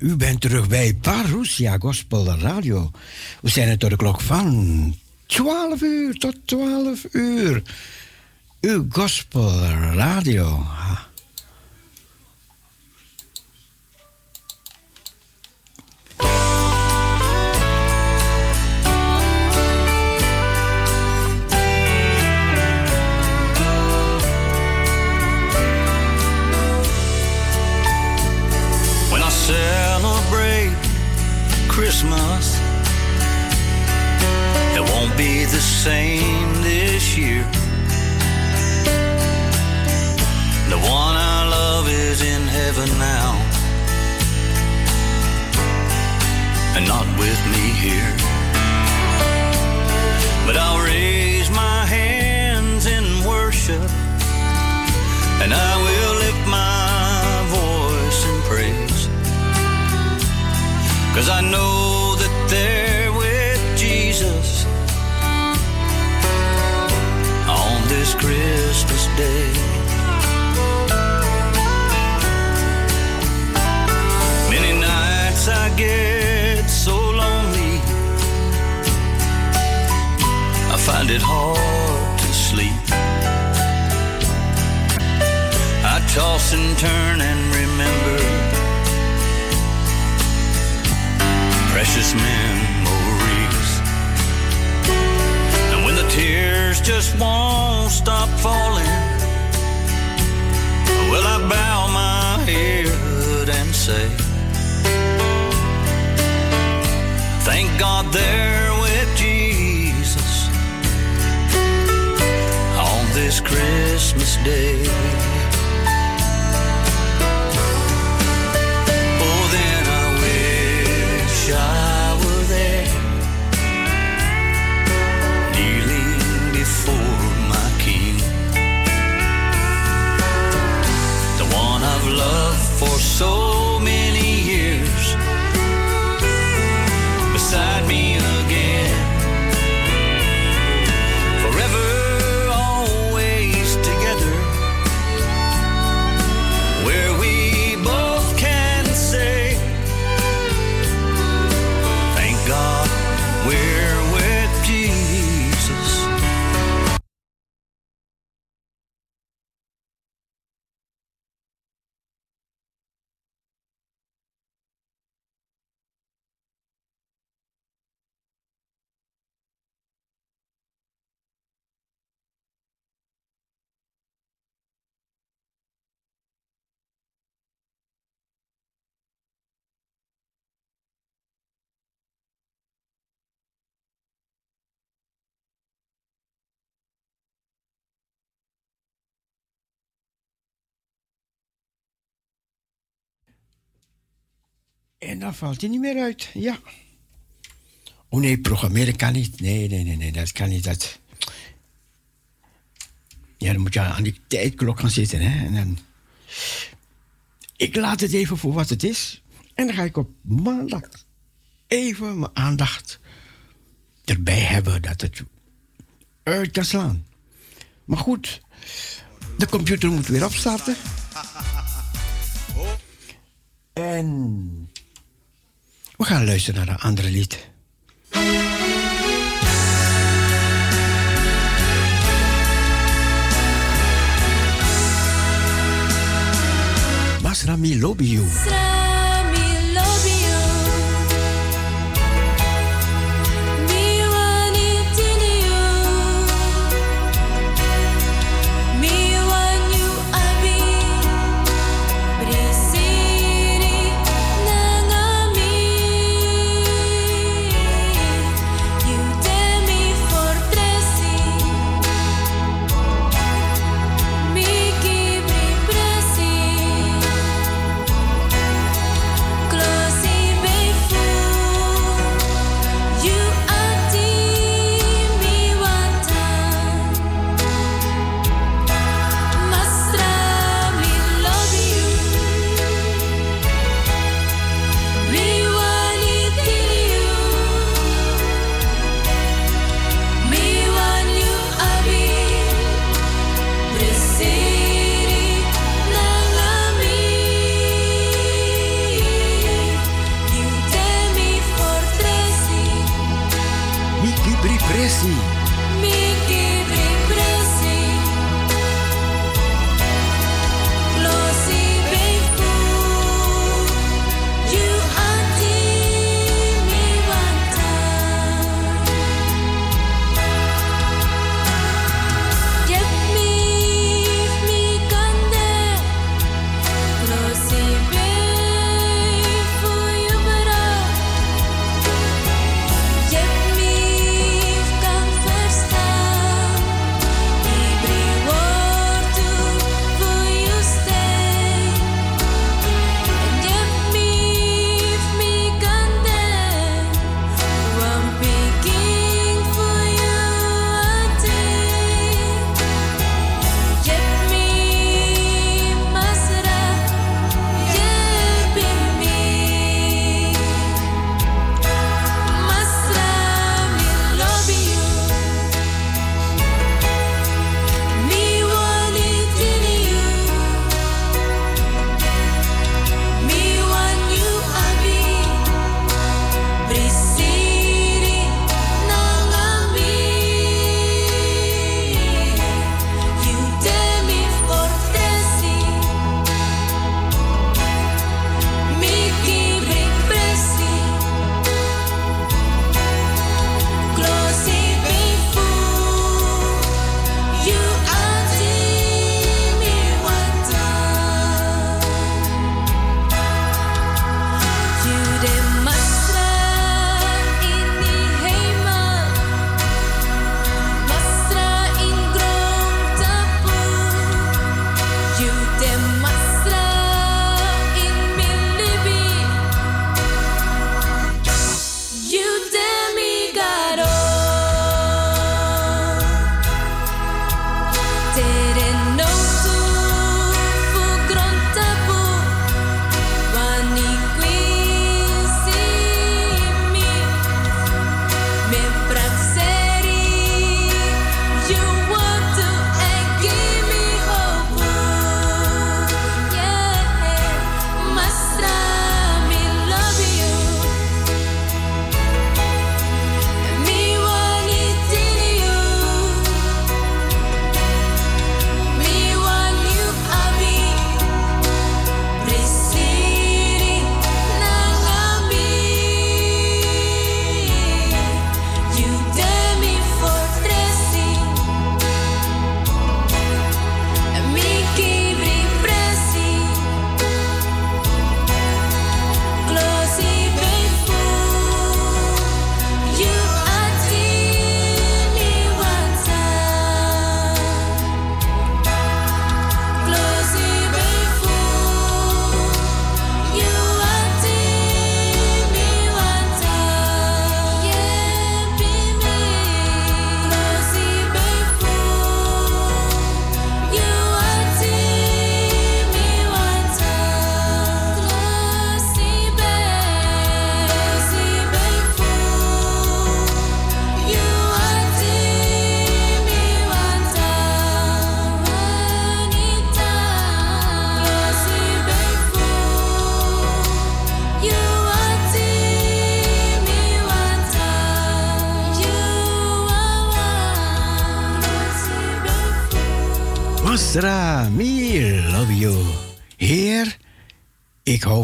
U bent terug bij Parousia Gospel Radio. We zijn er tot de klok van 12 uur tot 12 uur. Uw Gospel Radio. Christmas. It won't be the same this year. The one I love is in heaven now, and not with me here. But I'll raise my hands in worship, and I will lift my voice in praise. Cause I know this Christmas day. Many nights I get so lonely, I find it hard to sleep. I toss and turn and remember precious memories. Tears just won't stop falling, will I bow my head and say, Thank God they're with Jesus on this Christmas day. Oh, then I wish I so En dan valt hij niet meer uit. Ja. Oh nee, programmeren kan niet. Nee, nee, nee, nee, dat kan niet. Dat... Ja, dan moet je aan die tijdklok gaan zitten. Hè? En dan... Ik laat het even voor wat het is. En dan ga ik op maandag even mijn aandacht erbij hebben dat het uit kan slaan. Maar goed, de computer moet weer opstarten. En we gaan luisteren naar een andere lied. Masrami lobby you.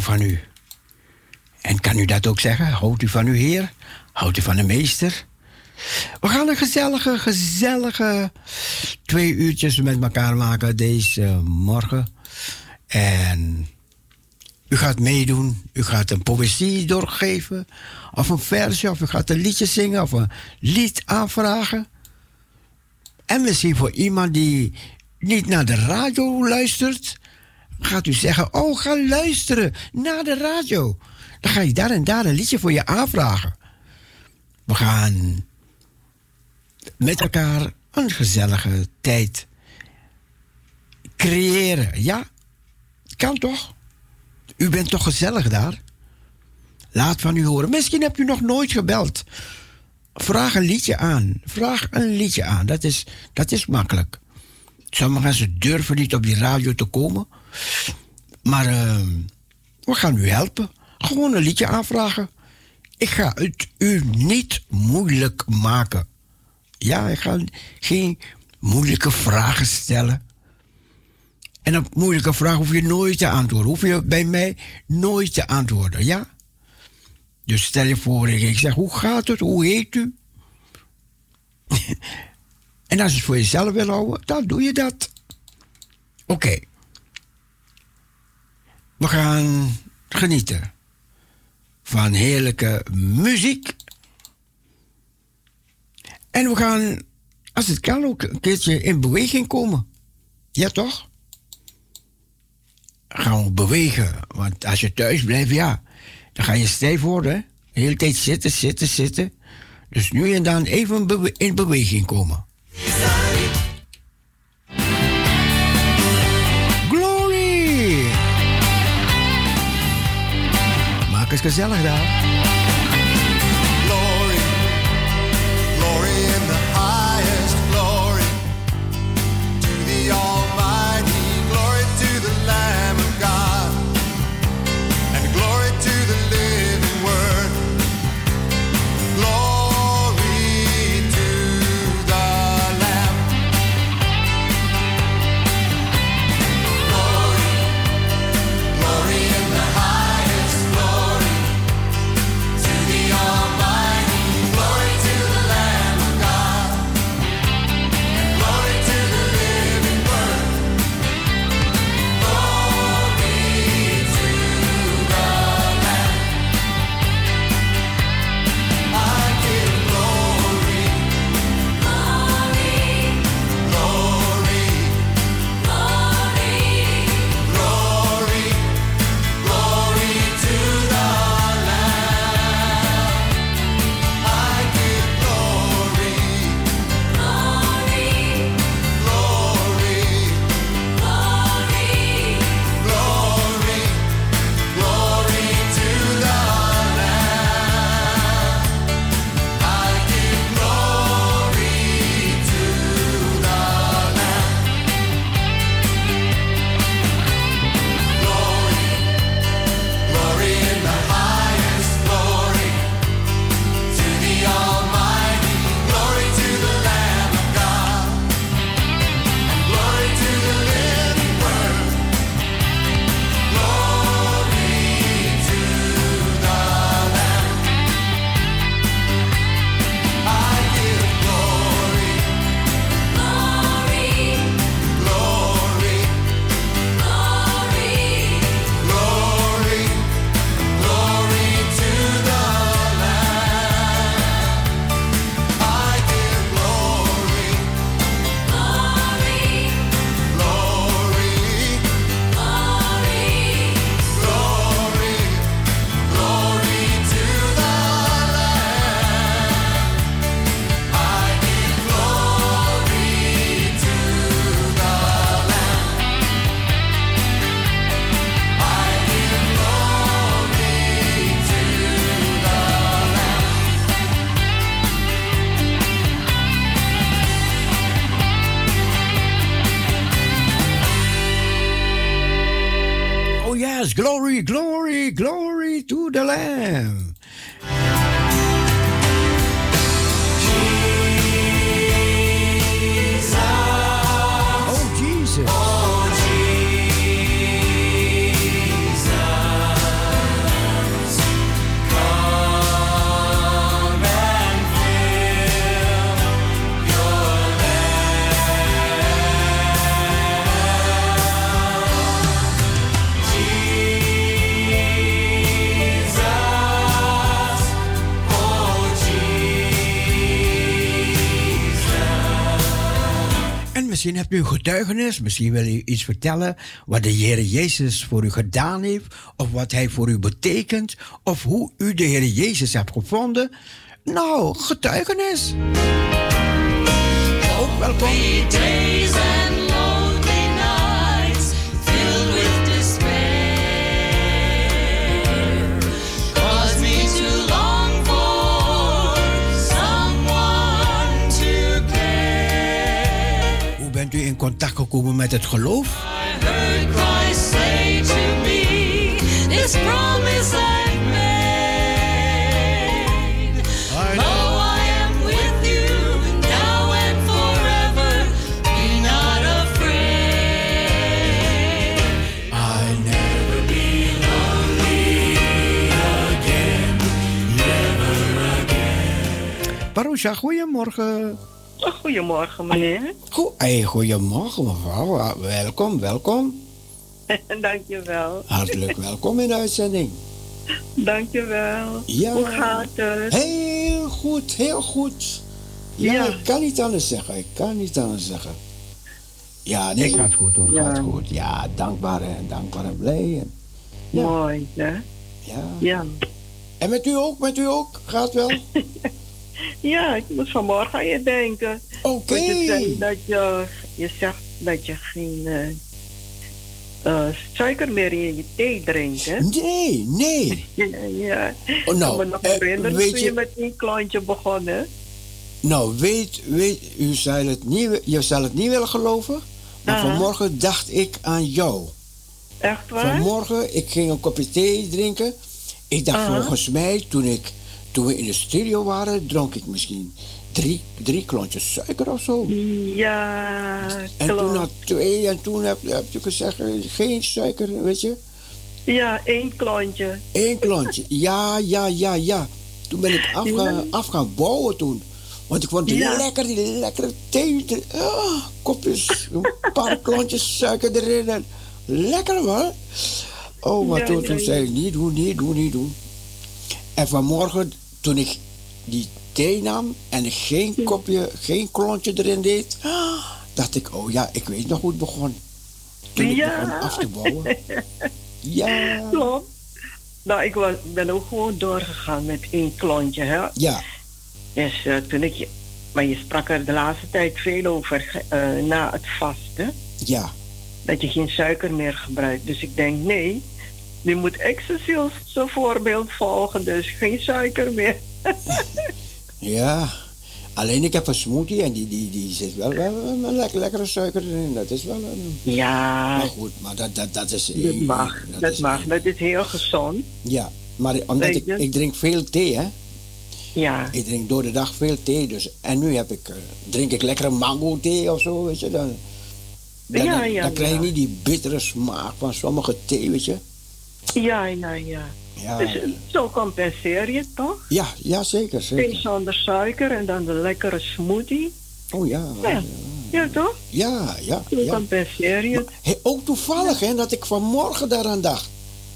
Van u. En kan u dat ook zeggen? Houdt u van uw Heer? Houdt u van de Meester? We gaan een gezellige, gezellige twee uurtjes met elkaar maken deze morgen. En u gaat meedoen. U gaat een poëzie doorgeven. Of een versje. Of u gaat een liedje zingen. Of een lied aanvragen. En misschien voor iemand die niet naar de radio luistert gaat u zeggen: Oh, ga luisteren naar de radio. Dan ga je daar en daar een liedje voor je aanvragen. We gaan met elkaar een gezellige tijd creëren. Ja, kan toch? U bent toch gezellig daar? Laat van u horen. Misschien hebt u nog nooit gebeld. Vraag een liedje aan. Vraag een liedje aan. Dat is, dat is makkelijk. Sommige mensen durven niet op die radio te komen. Maar uh, we gaan u helpen. Gewoon een liedje aanvragen. Ik ga het u niet moeilijk maken. Ja, ik ga geen moeilijke vragen stellen. En op moeilijke vragen hoef je nooit te antwoorden. Hoef je bij mij nooit te antwoorden, ja? Dus stel je voor, ik zeg, hoe gaat het? Hoe heet u? en als je het voor jezelf wil houden, dan doe je dat. Oké. We gaan genieten van heerlijke muziek. En we gaan, als het kan, ook een keertje in beweging komen. Ja, toch? Gaan we bewegen. Want als je thuis blijft, ja, dan ga je stijf worden. De hele tijd zitten, zitten, zitten. Dus nu en dan even in beweging komen. Het gezellig daar. Hebt u getuigenis, misschien wil u iets vertellen wat de Heer Jezus voor u gedaan heeft, of wat Hij voor u betekent, of hoe u de Heer Jezus hebt gevonden. Nou, getuigenis. Ook welkom. bent u in contact gekomen met het geloof? Paroesha, goedemorgen. Goedemorgen, meneer. Goed, hey, goedemorgen, mevrouw. Welkom, welkom. Dankjewel. Hartelijk welkom in de uitzending. Dankjewel. Ja. Hoe gaat het? Heel goed, heel goed. Ja, Ja. ik kan niet anders zeggen. Ik kan niet anders zeggen. Ja, nee, gaat goed hoor, Ja. gaat goed. Ja, dankbaar en dankbaar en blij. En, Ja. Mooi, hè? ja. Ja. En met u ook, met u ook? Gaat wel? Ja, ik moet vanmorgen aan je denken. Oké. Want je zegt dat je, je zegt dat je geen eh, eh, suiker meer in je thee drinkt, hè? Nee, nee. Ja, ja. Oh, ik nou, kan me nog eh, herinneren toen je- je met één klontje begon, hè? Nou, weet, weet u zal het niet, je zal het niet willen geloven. Maar Aha. vanmorgen dacht ik aan jou. Echt waar? Vanmorgen, ik ging een kopje thee drinken. Ik dacht Aha. volgens mij, toen, ik, toen we in de studio waren, dronk ik misschien drie, drie klontjes suiker of zo. Ja, En toen had twee, en toen heb, heb je gezegd, eh, geen suiker, weet je. Ja, één klontje. Eén klontje. Ja, ja, ja, ja. Toen ben ik af, gaan, Ja. af gaan bouwen toen. Want ik vond die Ja. lekker, die lekkere thee. ah, kopjes, een paar klontjes suiker erin. En lekker man. Oh, maar Ja, toen, toen zei ik niet doen, niet doen, niet doen. En vanmorgen, toen ik die thee nam en geen kopje, geen klontje erin deed, dacht ik, oh ja, ik weet nog hoe het begon. Toen ik Ja. begon af te bouwen. Ja. Klopt. Nou, ik was, ben ook gewoon doorgegaan met één klontje, hè? Ja, Dus eh, toen ik je... Maar je sprak er de laatste tijd veel over eh, na het vasten. ja. Dat je geen suiker meer gebruikt. Dus ik denk, nee, nu moet Excelsior zijn voorbeeld volgen. Dus geen suiker meer. Ja, alleen ik heb een smoothie en die, die, die zit wel, wel een lekker, lekkere suiker erin. Dat is wel een... Ja, Maar goed, maar dat, dat, dat is... dat mag. Dat is- mag. Dat is heel gezond. Ja, maar omdat ik, ik drink veel thee, hè. Ja, Ik drink door de dag veel thee, dus... En nu heb ik, eh, drink ik lekkere mango thee of zo, weet je. Dan, dan, Ja, dan, ja, dan krijg je ja. niet die bittere smaak van sommige thee, weet je. Ja, ja, ja. Ja, Dus eh, zo compenseer je het toch? ja, ja zeker, zeker. zonder suiker en dan de lekkere smoothie. Oh ja, Ja, ja toch? ja, ja. Zo ja. compenseer je het. Ook toevallig, hè, dat ik vanmorgen daaraan dacht.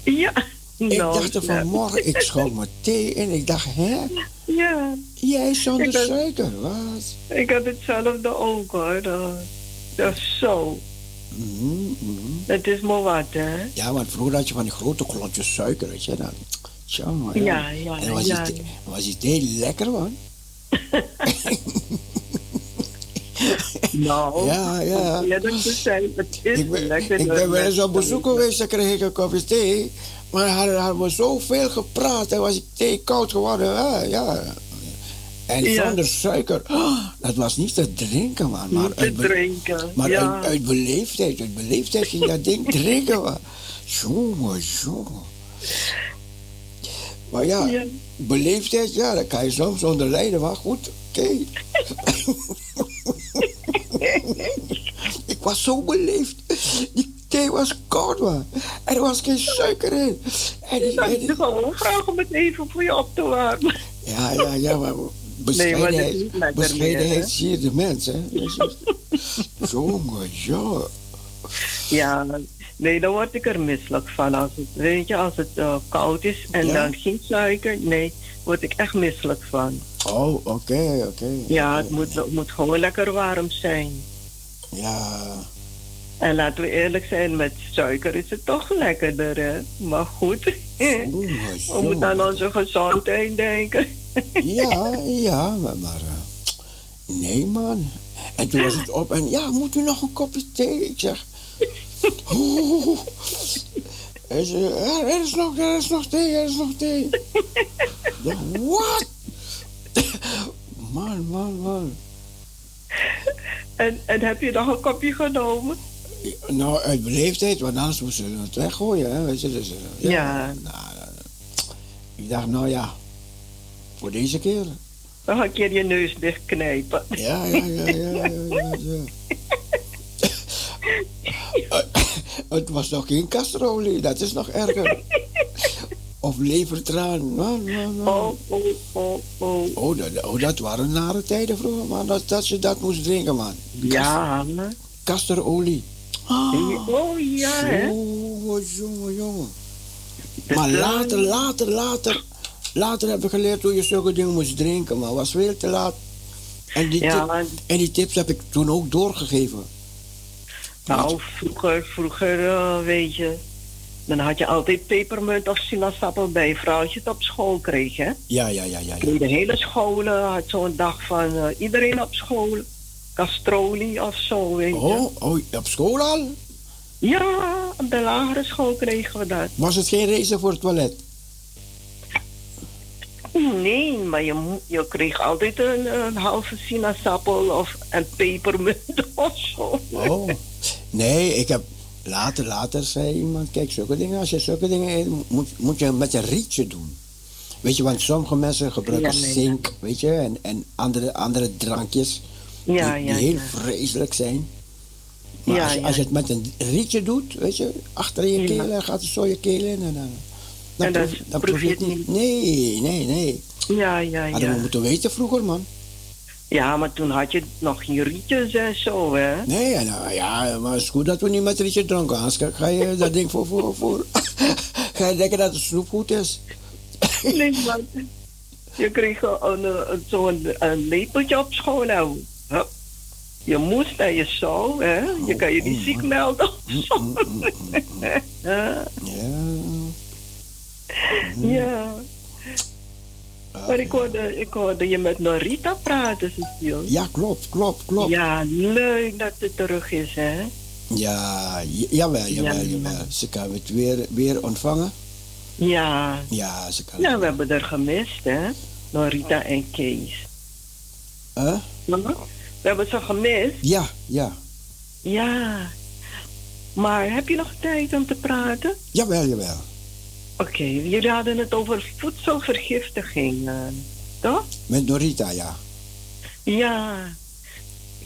Ja. Ik dacht er vanmorgen, ik schonk mijn thee in. Ik dacht, hè? Ja, Jij zonder ben- suiker, wat? ik had hetzelfde ook hoor. Dat, dat is zo. Mhm, mhm. Dat is maar wat, hè? Ja, want vroeger had je van die grote klontjes suiker, weet je dan. Tja, maar ja. Ja, ja, En was, ja. was die thee lekker, man. Nou, Ja, ja. eerlijk te zijn, het is Ik ben, lekker. ik ben wel eens op bezoek geweest, dan kreeg ik een kopje thee. Maar hadden, hadden we zoveel gepraat en was die thee koud geworden. Ja, ja. En Ja. zonder suiker, ah, dat was niet te drinken, man. Maar Niet uit drinken. Maar ja. uit, uit beleefdheid, uit beleefdheid ging dat ding drinken. Maar. Jongen, jongen. Maar ja, Ja. beleefdheid, ja, dat kan je soms onder lijden, maar goed, oké. ik was zo beleefd. Die thee was koud, man. Er was geen suiker in. En en is die- het gewoon vragen om het even voor je op te warmen. ja, ja, ja, maar Nee, maar bescheidenheid, zie je de mens, hè. Jongen, ja. Ja, nee, dan word ik er misselijk van. Als het, weet je, als het eh, koud is en Ja? dan geen suiker, nee, word ik echt misselijk van. Oh, oké, oké. Ja, het moet, het moet gewoon lekker warm zijn. Ja, En laten we eerlijk zijn, met suiker is het toch lekkerder, hè? Maar goed, we Jongen, moeten aan onze gezondheid denken. Ja, ja, maar, maar eh, nee man. En toen was het op en ja, moet u nog een kopje thee? Ik zeg, zei, ja, er is nog, er is nog thee, er is nog thee. Wat? Man, man, man. En, en heb je nog een kopje genomen? Nou, uit beleefdheid, want anders moesten ze het weggooien, hè, weet je. Dus, eh, Ja. Nou, eh, ik dacht, nou ja, voor deze keer. Dan ga ik je neus dichtknijpen. Ja, ja, ja, ja, ja, ja, ja. Het was nog geen castrolie, dat is nog erger. Of levertraan. Nou, nou, nou. Oh, oh, oh, oh. Oh, dat, oh, dat waren nare tijden vroeger, man. Dat, dat ze dat moest drinken, man. Ja, hè? Kasterolie. Ah, Oh ja, hè? jongen, jongen, jongen. Maar later, later, later, later heb ik geleerd hoe je zulke dingen moest drinken, maar was veel te laat. En die, Ja, tip- maar- en die tips heb ik toen ook doorgegeven. Nou, vroeger, vroeger, eh, weet je, dan had je altijd pepermunt of sinaasappel bij vrouw als je het op school kreeg, hè? Ja, ja, ja, ja. ja. De hele scholen had zo'n dag van eh, iedereen op school. Castroli of zo, weet je. Oh, oh, op school al? Ja, op de lagere school kregen we dat. Was het geen race voor het toilet? Nee, maar je, je kreeg altijd een, een halve sinaasappel of een pepermunt of zo. Oh. Nee, ik heb... Later, later zei iemand, kijk, zulke dingen, als je zulke dingen eet, moet, moet je met een rietje doen. Weet je, want sommige mensen gebruiken Ja, nee. zink, weet je, en, en andere, andere drankjes Ja, die, ja, die heel ja. vreselijk zijn. Maar Ja, als, je, ja. als je het met een rietje doet, weet je, achter je Ja. keel gaat het zo je keel in en dan, dan, En dat proef, dan proef je het niet. Nee, nee, nee. Ja, ja, Hadden we ja. moeten weten vroeger, man. Ja, maar toen had je nog geen rietjes en zo, hè? Nee, nou, ja, maar het is goed dat we niet met rietje dronken. Anders ga- je dat ding voor, voor, voor. ga je denken dat het snoep goed is. Nee, maar je kreeg een, een, zo'n een lepeltje op school. Nou, hup. je moest en je zou, hè? Je kan je niet ziek melden. of zo. Ja, Ja. ja. Maar ik hoorde, ik hoorde je met Norita praten, Cecile. Ja, klopt, klopt, klopt. Ja, Ja, leuk dat het terug is, hè? ja jawel, jawel, Ja. jawel. Ze kan het weer, weer ontvangen. Ja. Ja, ze kan Ja, we hebben er gemist, hè? Norita en Kees. Huh? We hebben ze gemist. Ja, ja. Ja. Maar heb je nog tijd om te praten? Jawel, jawel. Oké, jullie hadden het over voedselvergiftiging, eh, toch? Met Norita, ja. Ja.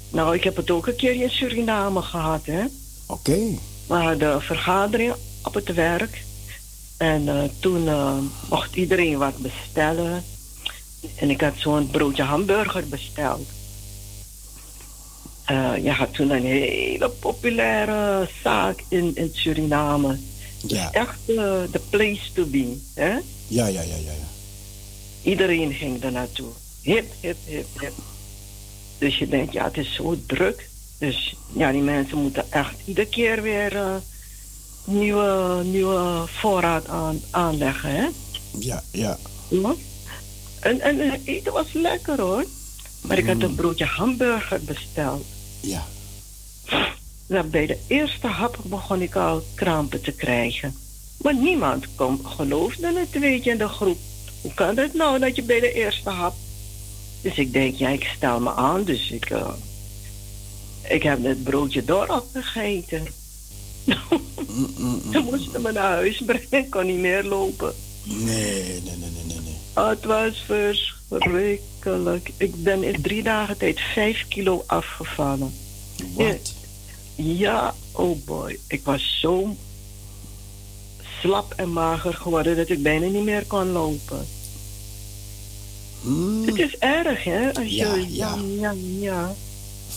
Nou, ik heb het ook een keer in Suriname gehad, hè. Oké. We hadden een vergadering op het werk. En eh, toen eh, mocht iedereen wat bestellen. En ik had zo'n broodje hamburger besteld. Eh je had toen een hele populaire zaak in, in Suriname. Ja, Echt eh, de place to be. Hè? ja, ja, ja, ja. ja. Iedereen ging er naartoe. Hip, hip, hip, hip. Dus je denkt, ja, het is zo druk. Dus ja, die mensen moeten echt iedere keer weer eh, nieuwe, nieuwe voorraad aan, aanleggen. Hè? Ja, ja. Ja. En, en het eten was lekker hoor. Maar ik had een broodje hamburger besteld. Ja. Bij de eerste hap begon ik al krampen te krijgen. Maar niemand kon, geloofde het, weet je, in de groep. Hoe kan het nou dat je bij de eerste hap... Dus ik denk, ja, ik stel me aan, dus ik... eh, ik heb het broodje door opgegeten. Ze moesten me naar huis brengen, ik kon niet meer lopen. Nee, nee, nee, nee, nee. nee. Oh, het was verschrikkelijk. Ik ben in drie dagen tijd vijf kilo afgevallen. Wat? Ja, oh boy. Ik was zo slap en mager geworden dat ik bijna niet meer kon lopen. Hmm. Het is erg, hè? Als Ja, ja, ja. ja, ja.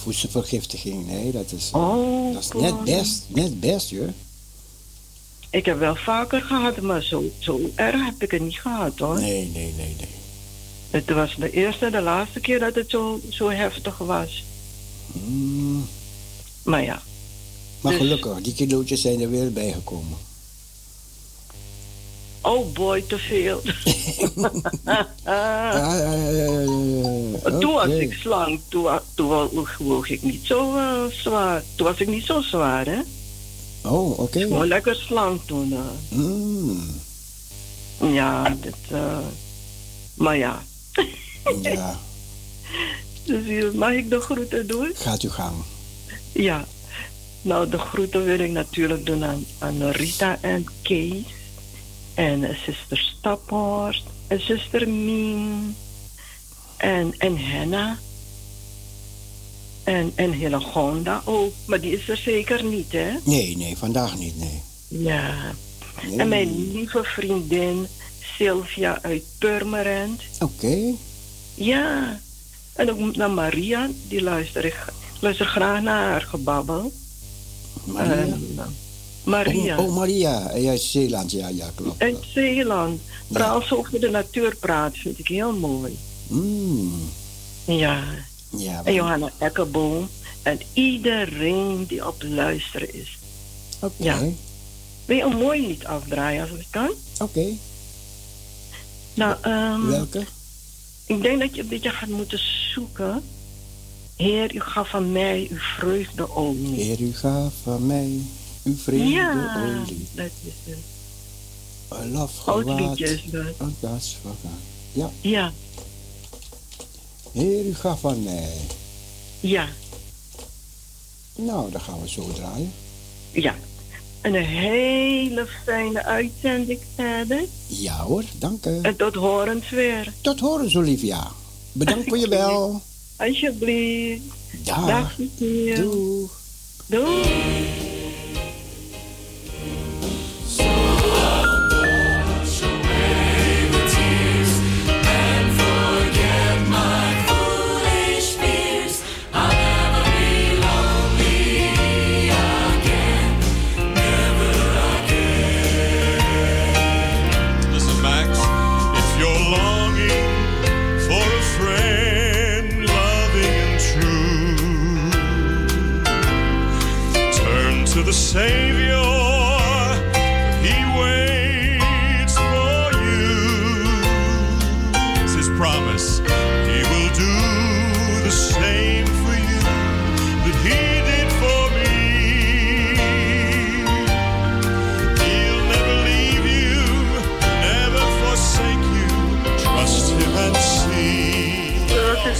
Voedselvergiftiging, nee, dat is, Oh, dat is net best, net best, joh. Ik heb wel vaker gehad, maar zo, zo erg heb ik het niet gehad, hoor. Nee, nee, nee, nee. Het was de eerste en de laatste keer dat het zo, zo heftig was. Hmm. Maar ja, Maar Dus- gelukkig, die kilootjes zijn er weer bijgekomen. oh boy, te veel. Ah, ja, ja, ja, ja, ja. Toen was ik slank, toen, toen woog ik niet zo eh, zwaar. Toen was ik niet zo zwaar, hè? Oh, oké. Gewoon lekker slank toen. Hmm. Ja, dit, eh, maar ja. Ja, Dus mag ik de groeten doen? gaat uw gang. Ja. Nou, de groeten wil ik natuurlijk doen aan, aan Rita en Kees. En zuster Staphorst. En zuster Mien. En, en Henna. En, en Hillegonda ook. Maar die is er zeker niet, hè? Nee, nee, vandaag niet, nee. Ja. nee. En mijn lieve vriendin Sylvia uit Purmerend. Oké. Ja. En ook naar Maria, die luister ik luister graag naar haar gebabbel. Maria. En, eh, Maria. Oh, oh, Maria. Ja, Zeeland. Ja, ja, klopt. Uit Zeeland. Vooral als ze over de natuur praat, vind ik heel mooi. Mm. Ja. Ja, En Johanna Ekkerboom. En iedereen die op luisteren is. Oké. Ja. Wil je een mooi lied afdraaien als het kan? Oké. Nou, ehm, Welke? Ik denk dat je een beetje gaat moeten zoeken. Heer, u gaf van mij uw vreugdeolie. Heer, u gaf van mij uw vrede Ja, olie. dat is het. Een lof Oud gewaad. liedje is dat. Een das vergaan. Ja. Ja, Heer, u gaf van mij. ja, Nou, dan gaan we zo draaien. ja. En een hele fijne uitzending verder. Ja hoor, dank u. En tot horens weer. Tot horens, Olivia. Bedankt voor je bel. Alsjeblieft. Dag. Dag. Doeg.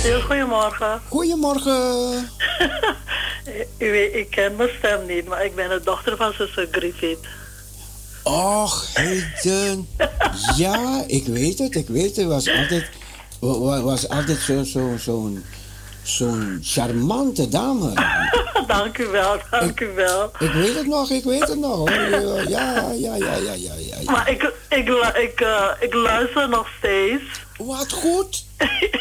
Goedemorgen. Goedemorgen. U weet, ik ken mijn stem niet, maar ik ben de dochter van zuster Griffith. Och, Hayden. Ja, ik weet het, ik weet het. Was altijd, wa- wa- was altijd zo'n zo, zo'n zo'n charmante dame. dank u wel, dank u wel. Ik weet het nog, ik weet het nog. Ja, ja, ja, ja, ja, ja. ja. Maar ik, ik, ik, eh, ik luister nog steeds. Wat goed.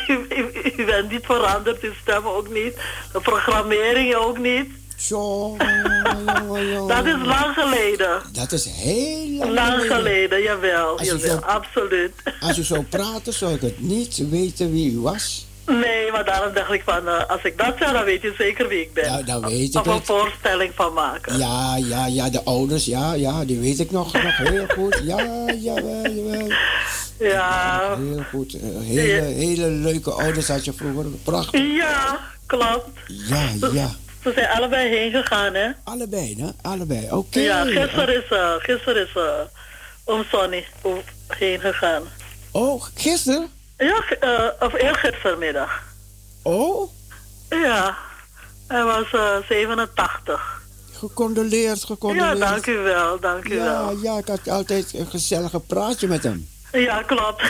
u, u- u bent niet veranderd, uw stem ook niet. De programmering ook niet. Zo. Dat is lang geleden. Dat is heel lang Lang geleden. geleden, jawel, jawel, zo- absoluut. Als u zou praten, zou ik het niet weten wie u was. Nee, maar daarom dacht ik van, eh, als ik dat zeg, dan weet je zeker wie ik ben. Ja, dan weet ik Of een voorstelling van maken. Ja, ja, ja, de ouders, ja, ja, die weet ik nog, nog heel goed. Ja, jawel, jawel. Ja, Heel goed. Eh, Hele, hele leuke ouders had je vroeger. Prachtig. ja, klopt. Ja, ja. Ze zijn allebei heen gegaan, hè? Allebei, hè? Allebei. Oké. Ja, gisteren is, uh, gisteren is uh, oom Sonny heen gegaan. Oh, gisteren? Ja, eh, of eergistermiddag. Oh, Ja, hij was eh 87. gecondoleerd, Ja, gecondoleerd. dank u wel, dank u Ja, wel. ja, ik had altijd een gezellige praatje met hem. Ja, klopt.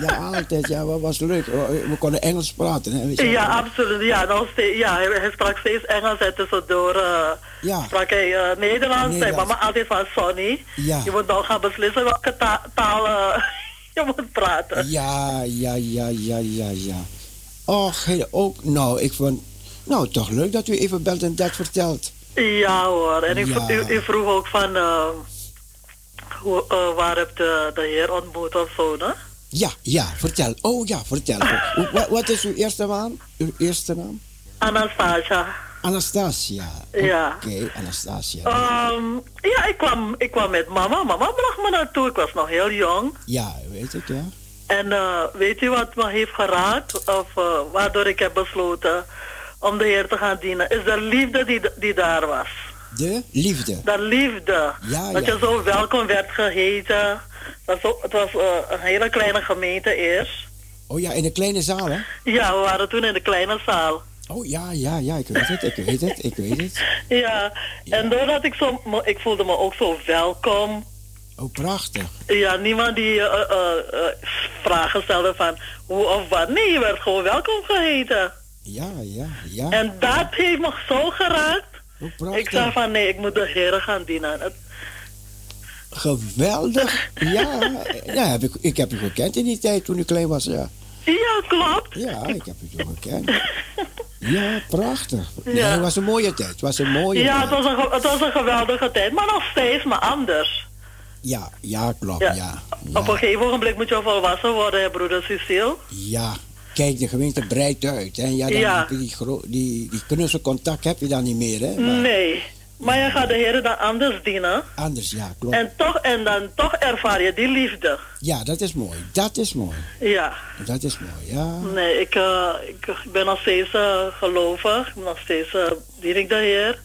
Ja, altijd. Ja, dat was leuk. Oh, We konden Engels praten, hè? weet je Ja, wel. absoluut. Ja, nog steeds, ja hij, sprak steeds Engels en tussendoor eh Ja. sprak hij eh, Nederlands. Zijn Nederlands. mama altijd van Sonny. Ja. Je moet nou gaan beslissen welke ta- taal eh, je moet praten. Ja, ja, ja, ja, ja, ja. Och, ook, nou, ik vond, nou, toch leuk dat u even belt en dat vertelt. Ja hoor, en ik, Ja. u, u vroeg ook van eh, hoe, eh, waar heb de, de heer ontmoet of zo, ne? Ja, ja, vertel. Oh ja, vertel. Wat, wat is uw eerste naam? Uw eerste naam? Anastasia. Anastasia. Ja. Oké, Anastasia. Ehm, ja, ik kwam, ik kwam met mama. Mama bracht me naartoe. Ik was nog heel jong. Ja, weet ik, ja. En eh, weet u wat me heeft geraakt? Of eh, waardoor ik heb besloten om de Heer te gaan dienen? Is de liefde die, die daar was. De liefde. De liefde. Ja, dat ja. je zo welkom werd geheten. Dat ook- het was eh, een hele kleine gemeente eerst. Oh ja, in de kleine zaal, hè? Ja, we waren toen in de kleine zaal. Oh ja, ja, ja, ik weet het, ik weet het, ik weet het. Ja, en doordat ik zo, ik voelde me ook zo welkom. Oh, prachtig. Ja, niemand die eh, vragen stelde van hoe of wat. Nee, je werd gewoon welkom geheten. Ja, ja, ja. En dat heeft me zo geraakt. Oh, prachtig. Ik zei van nee, ik moet de heren gaan dienen. Het- Geweldig. Ja, ja heb ik, ik heb u gekend in die tijd toen ik klein was. Ja, Ja, klopt. ja ik heb u toen gekend. Ja, prachtig. Ja. Het was een mooie tijd. Het was een mooie Ja, het tijd. was, een, het was een geweldige tijd, maar nog steeds, maar anders. Ja, ja, klopt. Ja. Ja. Op een gegeven ogenblik moet je volwassen worden, hè, broeder Cecile. ja. Kijk, de gemeente breidt uit. Hè? Ja, dan Ja. heb je die, die, die knusselcontact heb je dan niet meer. Hè? Maar Nee, maar je gaat de Heer dan anders dienen. Anders, ja, klopt. En toch, en dan toch ervaar je die liefde. Ja, dat is mooi. Dat is mooi. Ja. Dat is mooi, ja. Nee, ik, eh, ik, ben nog steeds eh, gelovig. Ik ben nog steeds uh, dien ik de Heer.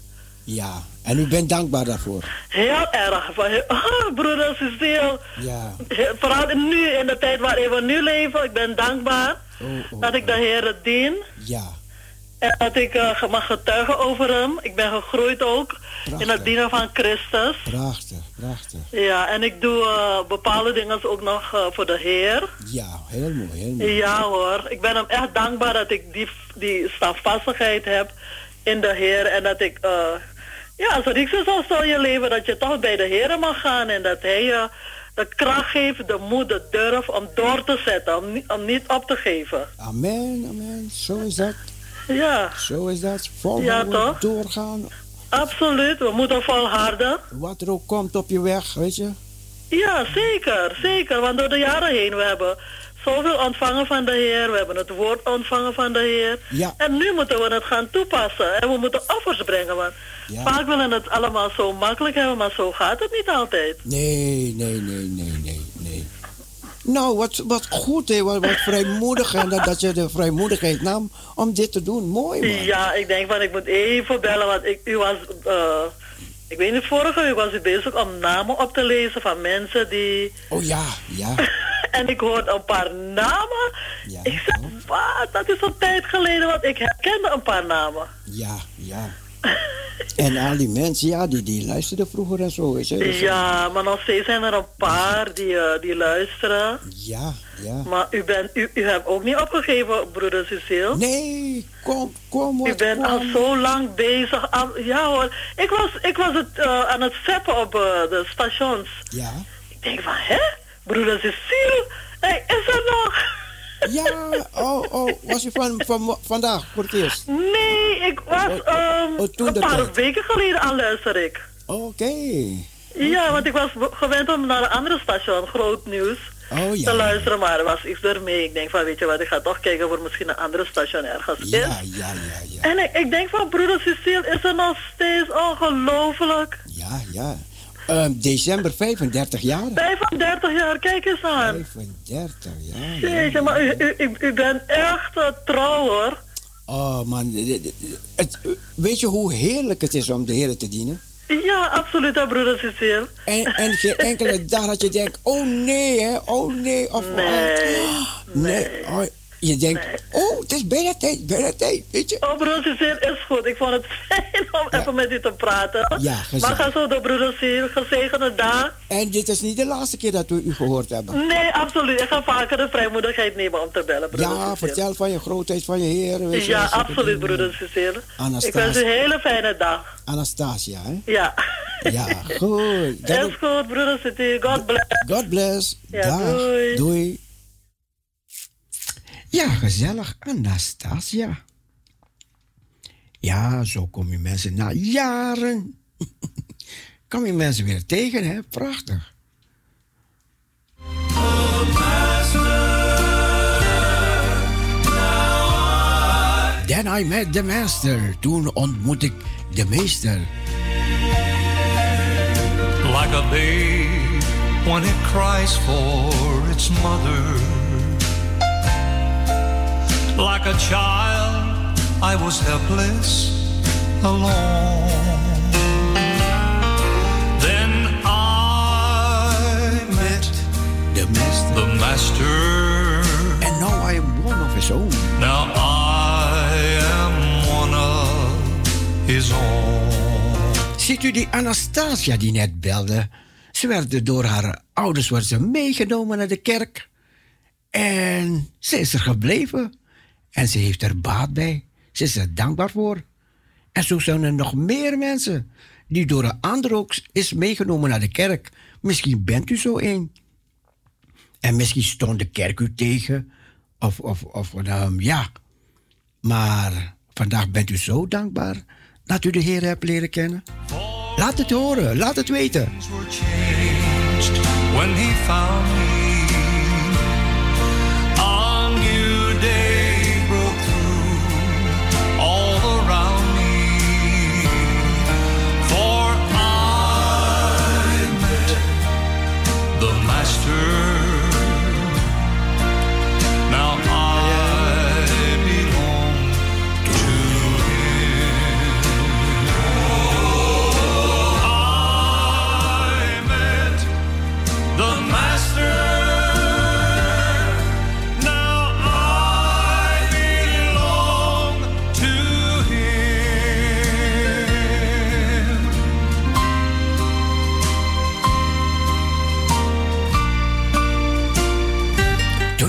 Ja. En u bent dankbaar daarvoor. Heel erg. Van, ah, broeder Cecile. Ja. Vooral nu, in de tijd waarin we nu leven. Ik ben dankbaar Oh, oh, dat ik de Heer dien. Ja. En dat ik eh, mag getuigen over hem. Ik ben gegroeid ook in het dienen van Christus. Prachtig, prachtig. Ja, en ik doe eh, bepaalde dingen ook nog eh, voor de Heer. Ja, heel mooi, heel mooi. Ja hoor, ik ben hem echt dankbaar dat ik die, die standvastigheid heb in de Heer. En dat ik, ja, als er niks is als in je leven, dat je toch bij de Heer mag gaan. En dat Hij je de kracht geeft, de moed, de durf om door te zetten, om, niet- om niet op te geven. Amen, amen. Zo is dat. Ja, Zo is dat. Volhouden, Ja, toch? doorgaan. absoluut. We moeten volharden. Wat er ook komt op je weg, weet je. Ja, zeker, zeker. Want door de jaren heen, we hebben zoveel ontvangen van de Heer. We hebben het woord ontvangen van de Heer. Ja. En nu moeten we het gaan toepassen. En we moeten offers brengen. Want Ja. vaak willen het allemaal zo makkelijk hebben, maar zo gaat het niet altijd. Nee, nee, nee, nee, nee, nee. Nou, wat, wat goed, hè. Wat, wat vrijmoedig. En dat, dat je de vrijmoedigheid nam om dit te doen. Mooi, man. Ja, ik denk van ik moet even bellen, want ik, u was, eh, ik weet niet, vorige week was u bezig om namen op te lezen van mensen die... Oh ja, ja. en ik hoorde een paar namen. Ja, ik zeg, klopt. wat, dat is een tijd geleden, want ik herkende een paar namen. Ja, ja. En al die mensen, ja, die, die luisterden vroeger en zo. Weet je. Dus, Ja, maar nog steeds zijn er een paar die, eh, die luisteren. Ja, ja. Maar u, bent, u, u hebt ook niet opgegeven, broeder Cecile. Nee, kom, kom, U wat, bent al zo lang bezig. Al- ja hoor, ik was, ik was het, eh, aan het zeppen op eh, de stations. Ja, Ik denk van, hè? Broeder Cecile? Hij is er nog. Ja, oh, oh, was je van, van vandaag voor het eerst? Nee, ik was oh, toen een paar tijd. weken geleden aan luister ik. Oké. Ja, want ik was gewend om naar een andere station, Groot Nieuws, Oh te ja. luisteren. Maar er was iets ermee. Ik denk van, weet je wat, ik ga toch kijken voor misschien een andere station ergens is. Ja, ja, ja, ja. En ik, ik denk van, broeder Cecile is er nog steeds ongelooflijk. Ja, ja. Ehm, december 35 jaar. 35 jaar, kijk eens aan. 35 jaar. ja. Jeetje, maar u, u, bent echt uh, trouw hoor. Oh man, het, weet je hoe heerlijk het is om de Heer te dienen? Ja, absoluut, hè, broeder Cecile. En, en geen enkele dag dat je denkt, oh nee, hè, oh nee. Of, Nee, oh, nee. Oh, je denkt, oh, het is bijna tijd, bijna tijd, weet je. Oh, is goed. Ik vond het fijn om Ja. even met u te praten. Ja, gezellig. maar ga zo door, broeder Cecile. Gezegende dag. En dit is niet de laatste keer dat we u gehoord hebben. Nee, absoluut. Ik ga vaker de vrijmoedigheid nemen om te bellen, broeder Ja, vertel van je grootheid, van je Heer. weet je, Ja, absoluut, broeder Cecile. Ik Anastasia. wens u een hele fijne dag. Anastasia, hè? Ja. Ja, goed. Dat is goed, broeder Cecile. God bless. God bless. Ja. Doei. Ja, gezellig. Anastasia. Ja, zo kom je mensen na jaren. kom je mensen weer tegen, hè? Prachtig. Then I met the master. Toen ontmoet ik de meester. like a babe when it cries for its mother. A child, I was helpless, alone. Then I met De meester. the master. And now I am one of his own. Now I am one of his own. Ziet u die Anastasia die net belde? Ze werd door haar ouders werd ze meegenomen naar de kerk. En ze is er gebleven. En ze heeft er baat bij. Ze is er dankbaar voor. En zo zijn er nog meer mensen die door een ander ook is meegenomen naar de kerk. Misschien bent u zo een. En misschien stond de kerk u tegen. Of, of, of um, ja. Maar vandaag bent u zo dankbaar dat u de Heer hebt leren kennen. Laat het horen, laat het weten. Master.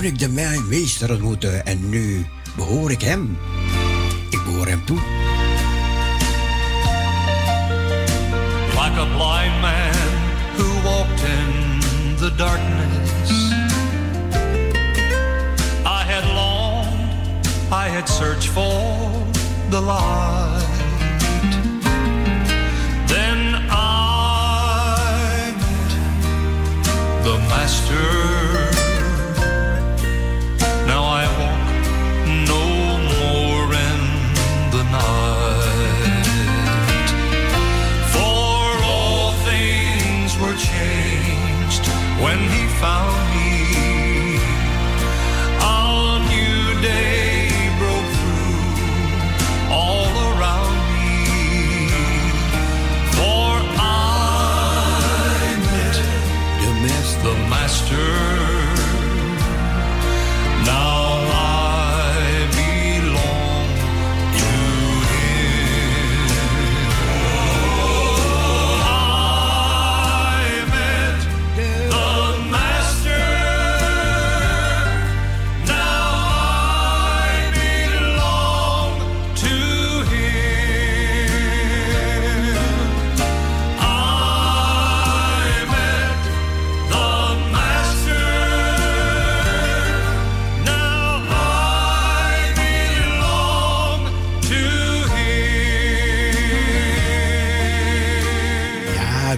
Toen ik de meester ontmoette en nu behoor ik hem. Ik behoor hem toe. like a blind man who walked in the darkness. I had longed, I had searched for the light. Then I met the Master. The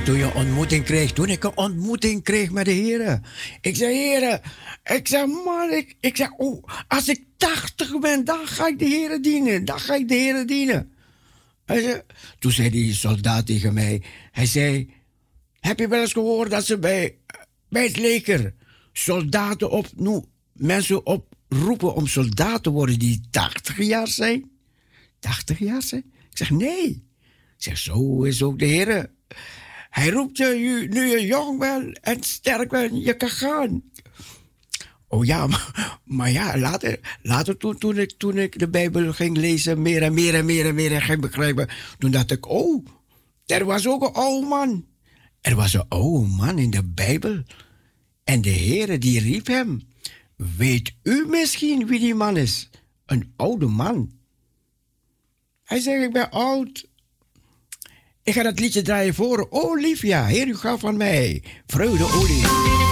toen je ontmoeting kreeg, toen ik een ontmoeting kreeg met de heren. Ik zei, heren, ik zeg, man, ik, ik zeg, oh, als ik 80 ben, dan ga ik de heren dienen. Dan ga ik de heren dienen. Hij zei, toen zei die soldaat tegen mij, hij zei, heb je wel eens gehoord dat ze bij, bij het leger soldaten op, nu, mensen oproepen om soldaat te worden die 80 jaar zijn? 80 jaar zijn? Ik zeg, nee. Ik zeg, zo is ook de Heer. Hij roept je, nu je jong bent en sterk bent, je kan gaan. Oh ja, maar, ja, later, later toen, toen, ik, toen ik de Bijbel ging lezen, meer en meer en meer en meer en ging begrijpen, toen dacht ik, oh, er was ook een oude man. Er was een oude man in de Bijbel. En de Heere die riep hem. Weet u misschien wie die man is? Een oude man. Hij zegt, ik ben oud. Ik ga dat liedje draaien voor Olivia. Heer, u gaf van mij. Vreugde olie.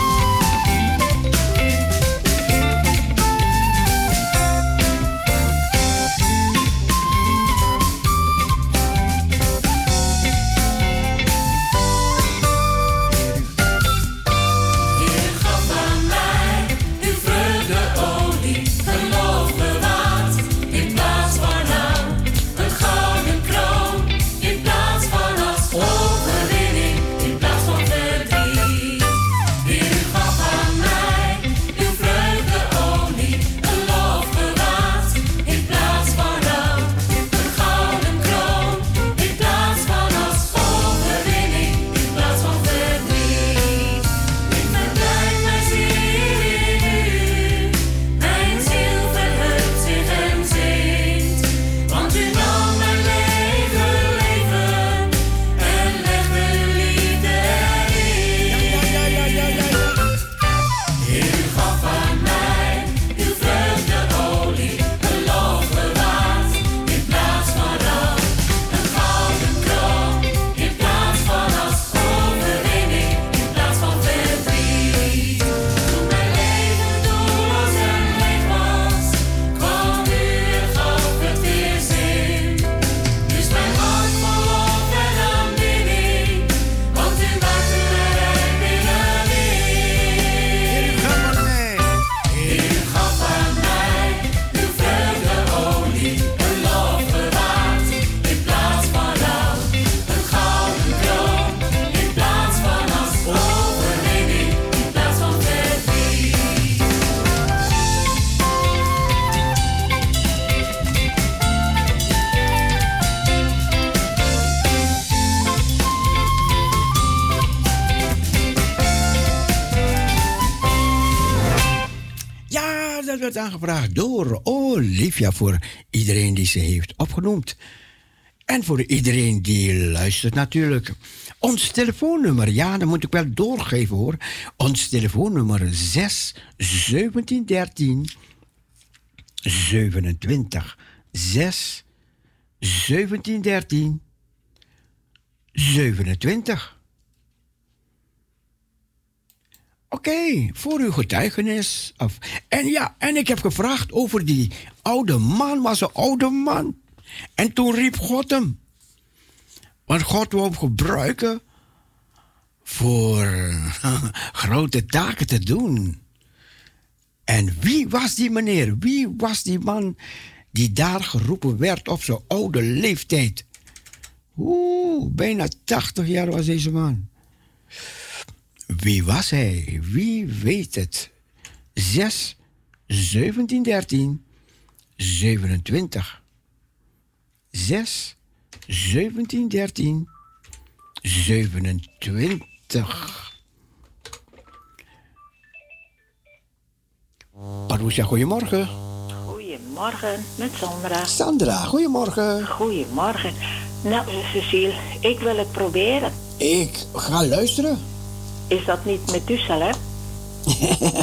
Olivia voor iedereen die ze heeft opgenoemd. En voor iedereen die luistert natuurlijk. Ons telefoonnummer, ja, dat moet ik wel doorgeven hoor. Ons telefoonnummer 6 17 13 27 6 17 13 27. Oké, voor uw getuigenis. Of, en ja, en ik heb gevraagd over die oude man, was een oude man. En toen riep God hem. Want God wil hem gebruiken voor grote taken te doen. En wie was die meneer? Wie was die man die daar geroepen werd op zo'n oude leeftijd? Oeh, bijna 80 jaar was deze man. Wie was hij? Wie weet het? 6, 17, 13, 27. 6, 17, 13, 27. Parousia, goedemorgen. Goedemorgen, met Sandra. Sandra, goedemorgen. Goedemorgen. Nou, Cecile, ik wil het proberen. Ik ga luisteren. Is dat niet Methuselah?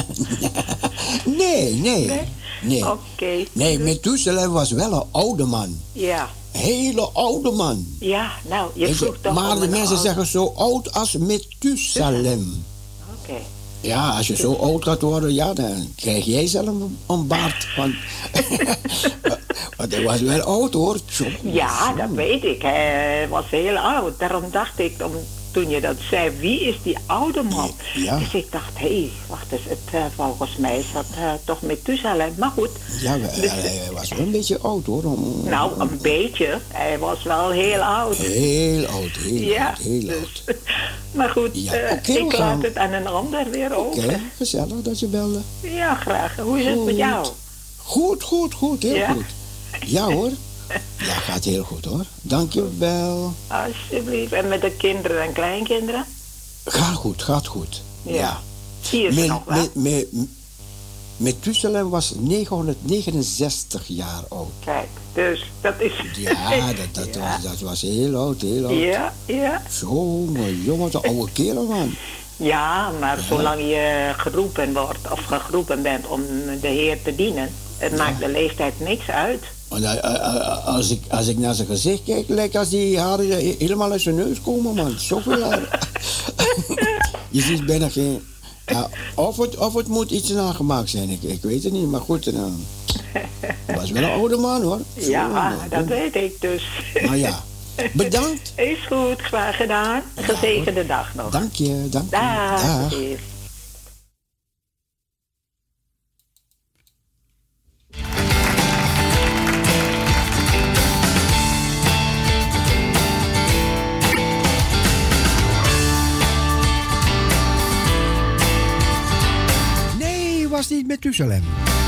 Nee, nee. Nee? Nee. Oké. Nee, Methuselah was wel een oude man. Ja, Hele oude man. ja, nou, je vroeg toch maar de mensen oude- zeggen zo oud als Methusalem. Oké. Ja, als je zo oud gaat worden, ja, dan krijg jij zelf een, een baard. Want, want hij was wel oud hoor. Tjoh. Ja, dat weet ik. Hij was heel oud. Daarom dacht ik, om, toen je dat zei, wie is die oude man? Ja. Dus ik dacht, hé, hey, wacht eens, het, eh, volgens mij is dat eh, toch Methuselah. Maar goed, Ja, wel, hij, hij was wel een beetje oud hoor. Om- nou, een beetje. Hij was wel heel oud. Heel oud, heel Ja, oud, heel oud. dus, maar goed, Ja, eh, ik gaan- laat het aan een ander weer Oké, over. gezellig dat je belde. Ja, graag. Hoe is het met jou? Goed, goed, goed, heel goed. Ja hoor. Ja, gaat heel goed hoor. Dankjewel. Alsjeblieft. En met de kinderen en kleinkinderen? Gaat goed, gaat goed. Ja. Zie je ze Met, nog wel? met, met, Methuselah was 969 jaar oud. Kijk, dus dat is... Ja, dat, dat, Ja. Was, dat was heel oud, heel oud. Ja, ja. Jongen, jongen, een oude kerel man. Ja, maar zolang je geroepen wordt of geroepen bent om de Heer te dienen, het maakt de leeftijd niks uit. Want, eh, eh, eh, als, ik, als ik naar zijn gezicht kijk, lijkt als die haren he- helemaal uit zijn neus komen, man. Zoveel haren. je ziet bijna geen... Ja, of, het, of het moet iets nagemaakt zijn, ik, ik weet het niet. Maar goed, uh, was wel een oude man, hoor. Ja, dat weet ik dus. Maar ja, bedankt. Is goed, graag gedaan. Gezegende dag nog. Dank je, dank je. Dag. Dag. Was niet Methuselem. Laat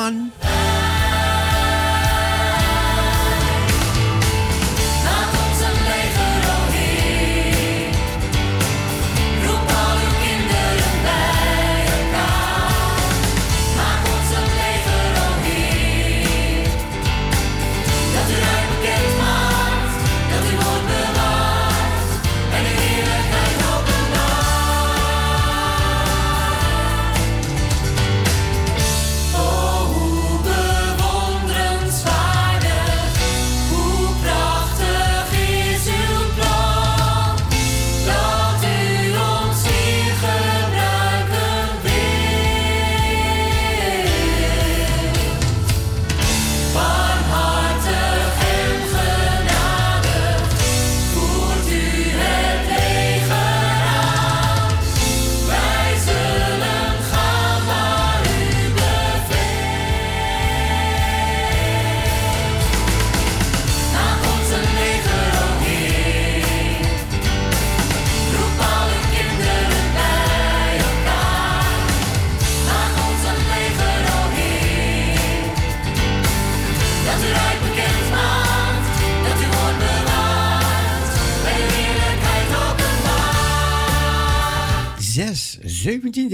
die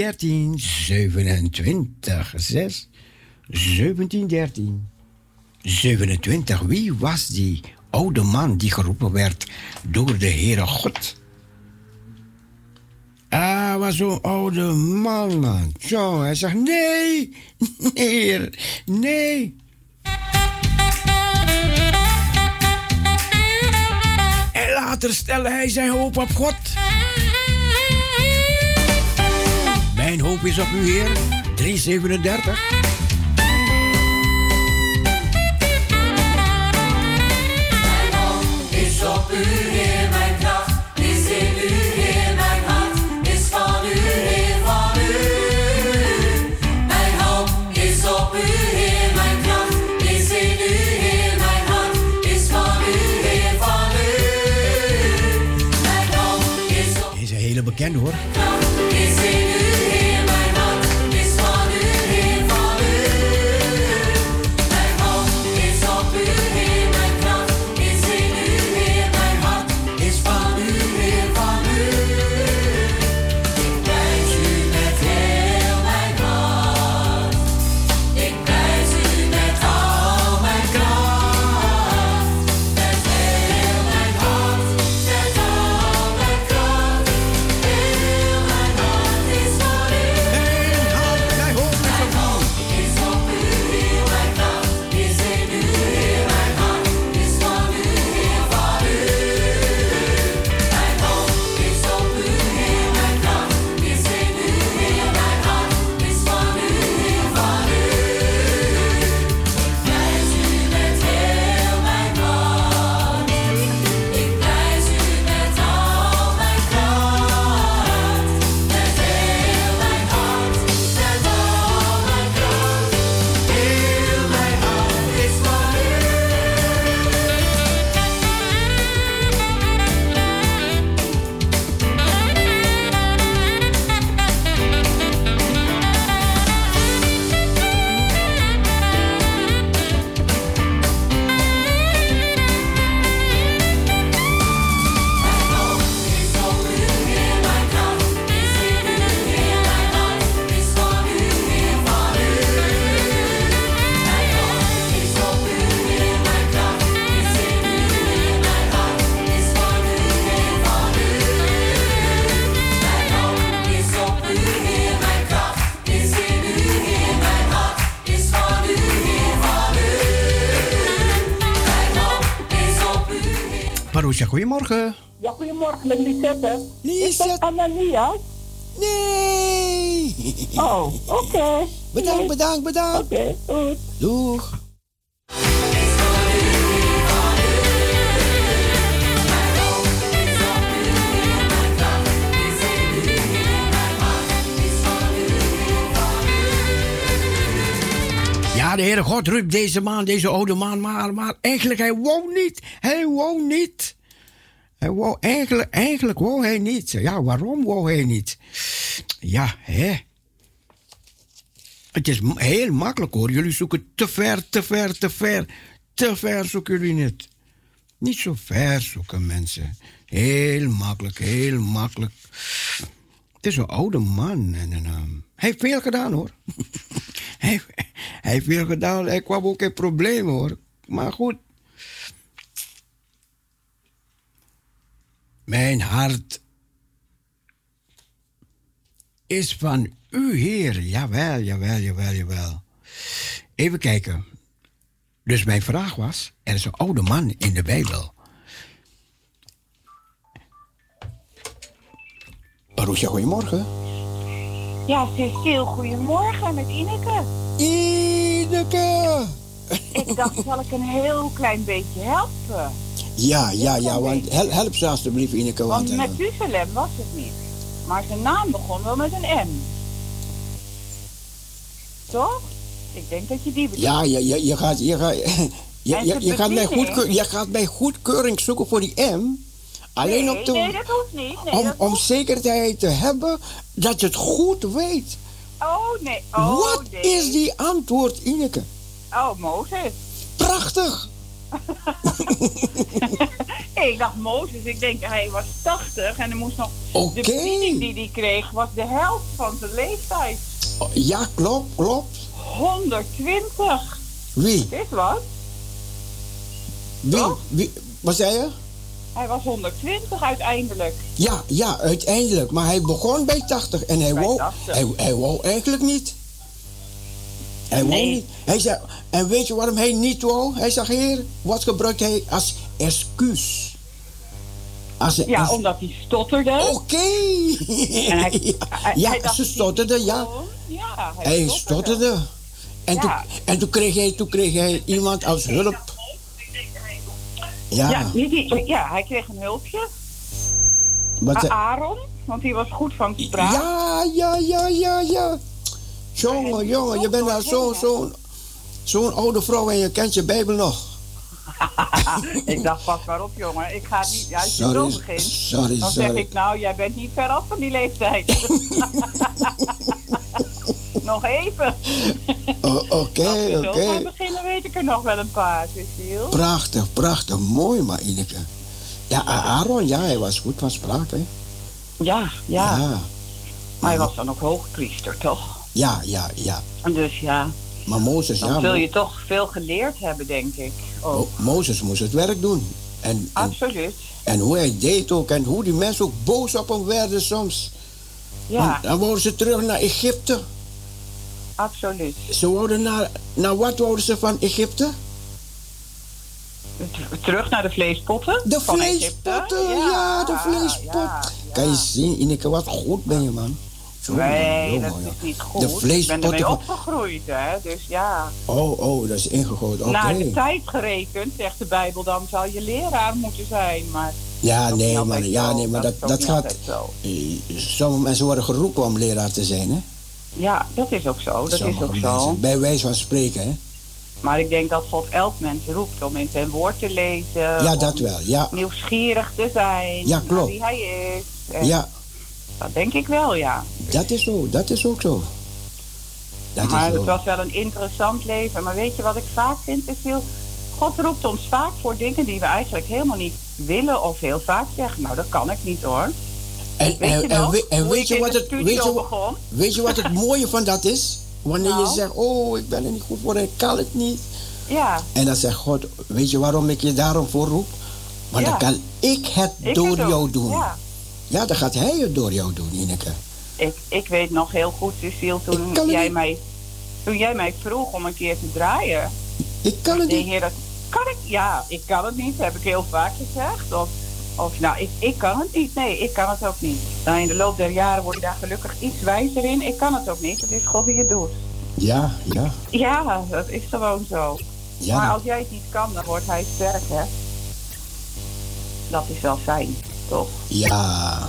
13, 27. 6, 17, 13, 27. Wie was die oude man die geroepen werd door de Heere God? Ah, was zo'n oude man, man. Zo, hij zegt, nee, nee, nee. En later stelde hij zijn hoop op God. Mijn hoop is op u, Heer. 337. Is op u, Heer, mijn kracht. Is in u, Heer, mijn hart. Is van u, Heer, van u. Mijn hoop is op u, Heer, mijn kracht. Is in u, Heer, mijn hart. Is van u, Heer, van u. Mijn hoop is op Deze is een hele bekende hoor. Goedemorgen. Ja, goedemorgen met Lisette. Is Lisette. dat Ananias? Nee. Oh, oké. Bedankt, Nee. bedankt, bedankt. Oké, goed. Doeg. Ja, de Heere God roept deze man, deze oude man, maar, maar eigenlijk hij wou niet. Hij wou niet. Hij wou eigenlijk, eigenlijk wou hij niet. Ja, waarom wou hij niet? Ja, hè. Het is heel makkelijk hoor. Jullie zoeken te ver, te ver, te ver. Te ver zoeken jullie niet. Niet zo ver zoeken mensen. Heel makkelijk, heel makkelijk. Het is een oude man. En, en, ehm, hij heeft veel gedaan hoor. hij, hij heeft veel gedaan. Hij kwam ook in problemen hoor. Maar goed. Mijn hart is van u, Heer. Jawel, jawel, jawel, jawel. Even kijken. Dus mijn vraag was: er is een oude man in de Bijbel. Marusha, goedemorgen. Ja, Cecile, goedemorgen met Ineke. Ineke! Ik dacht, zal ik een heel klein beetje helpen? Ja, ja, ja, want help, help ze alsjeblieft, Ineke. Want, Want eh, Methuselem was het niet. Maar zijn naam begon wel met een M. Toch? Ik denk dat je die bedoelt. ja, je, je, je, gaat, je, gaat, je, je, gaat bij goedkeur, je gaat bij goedkeuring zoeken voor die M. Alleen nee, om, te, nee, dat hoeft niet. Nee, om, dat om hoeft- zekerheid te hebben dat je het goed weet. Oh, nee. Oh, Wat nee. is die antwoord, Ineke? Oh, Mozes. Prachtig! ik dacht Mozes, ik denk hij was 80 en hij moest nog. De bediening die hij kreeg was de helft van zijn leeftijd. Oh, Ja, klopt, klopt. 120. Wie? Dit wat? Wie? Toch? Wie? Wat zei je? Hij was 120 uiteindelijk. Ja, ja, uiteindelijk. Maar hij begon bij 80 en hij Bij wou, 80. hij, hij wou eigenlijk niet. Hij wou Nee. niet. Hij zei, en weet je waarom hij niet wou? Hij zegt, heer, wat gebruikt hij als excuus? Als Ja, omdat hij stotterde. Oké. Hij, hij- ja, hij ze stotterde, ja. Ja, Hij stotterde. En, Ja. toen, en toen, kreeg hij, toen kreeg hij iemand als hulp. Ja, Ja, die- hij kreeg een hulpje. wat, A- Aaron, want hij was goed van spraak. Ja, ja, ja, ja, ja. Jongen, jongen, je bent nou zo'n zo, zo'n oude vrouw en je kent je Bijbel nog. ik dacht, pas maar op jongen, ik ga niet, ja, als je zo Sorry, begint, sorry, dan zeg sorry. ik nou, jij bent niet ver af van die leeftijd. nog even. O- Oké, Als we oké. beginnen, weet ik er nog wel een paar, Cecile. Prachtig, prachtig, mooi maar Ineke. Ja, Aaron, ja, hij was goed van spraak, hè. Ja, ja, ja, maar hij was dan ook hoogpriester, toch? Ja, ja. ja. En dus ja, Maar Mozes, dan ja, zul Mo- je toch veel geleerd hebben, denk ik. Mo- Mozes moest het werk doen. En, en, absoluut. en hoe hij deed ook, en hoe die mensen ook boos op hem werden soms. Ja, Want dan wouden ze terug naar Egypte. absoluut. Ze wouden naar, naar wat wouden ze van Egypte? Terug naar de vleespotten. De van vleespotten, Egypte. ja, de vleespot. ja, Kan je ja. zien, Ineke, wat goed ben je, man. Nee, jongen, dat is niet goed. De Ik ben vleespotten ermee opgegroeid, hè. Dus ja, Oh, oh, dat is ingegoten. Oké. naar de tijd gerekend, zegt de Bijbel, dan zou je leraar moeten zijn. Maar Ja, nee, maar, ja, nee, maar dat, dat gaat... zo. eh, Sommige mensen worden geroepen om leraar te zijn, hè? Ja, dat is ook zo. Dat Sommige is ook mensen. zo. Bij wijze van spreken, hè? Maar ik denk dat God elk mens roept om in zijn woord te lezen. Ja, dat wel, ja. Nieuwsgierig te zijn. Ja, klopt. Wie hij is. En Ja, Dat denk ik wel, ja. dat is zo, dat is ook zo. Dat maar is zo. het was wel een interessant leven. Maar weet je wat ik vaak vind, Cecile? God roept ons vaak voor dingen die we eigenlijk helemaal niet willen of heel vaak zeggen. Nou, dat kan ik niet hoor. En, Weet je en, en, nog, we- en hoe weet, je wat het, weet, je, wat- begon? weet je wat het mooie van dat is? Wanneer je Nou? zegt, oh, ik ben er niet goed voor, ik kan het niet. Ja, En dan zegt God, weet je waarom ik je daarom voor roep? Want Ja. dan kan ik het ik door het jou doen. Ja. Ja. dan gaat hij het door jou doen, Ineke. Ik, ik weet nog heel goed, Cecile, toen jij, niet. mij, toen jij mij vroeg om een keer te draaien. Ik kan het niet. heer, dat kan ik? Ja, ik kan het niet, heb ik heel vaak gezegd. Of, of nou, ik, ik kan het niet. Nee, ik kan het ook niet. Nou, in de loop der jaren word je daar gelukkig iets wijzer in. Ik kan het ook niet. Het is God die het doet. Ja, ja. Ja, dat is gewoon zo. ja maar als jij het niet kan, dan wordt hij sterk, hè? Dat is wel fijn, toch? ja.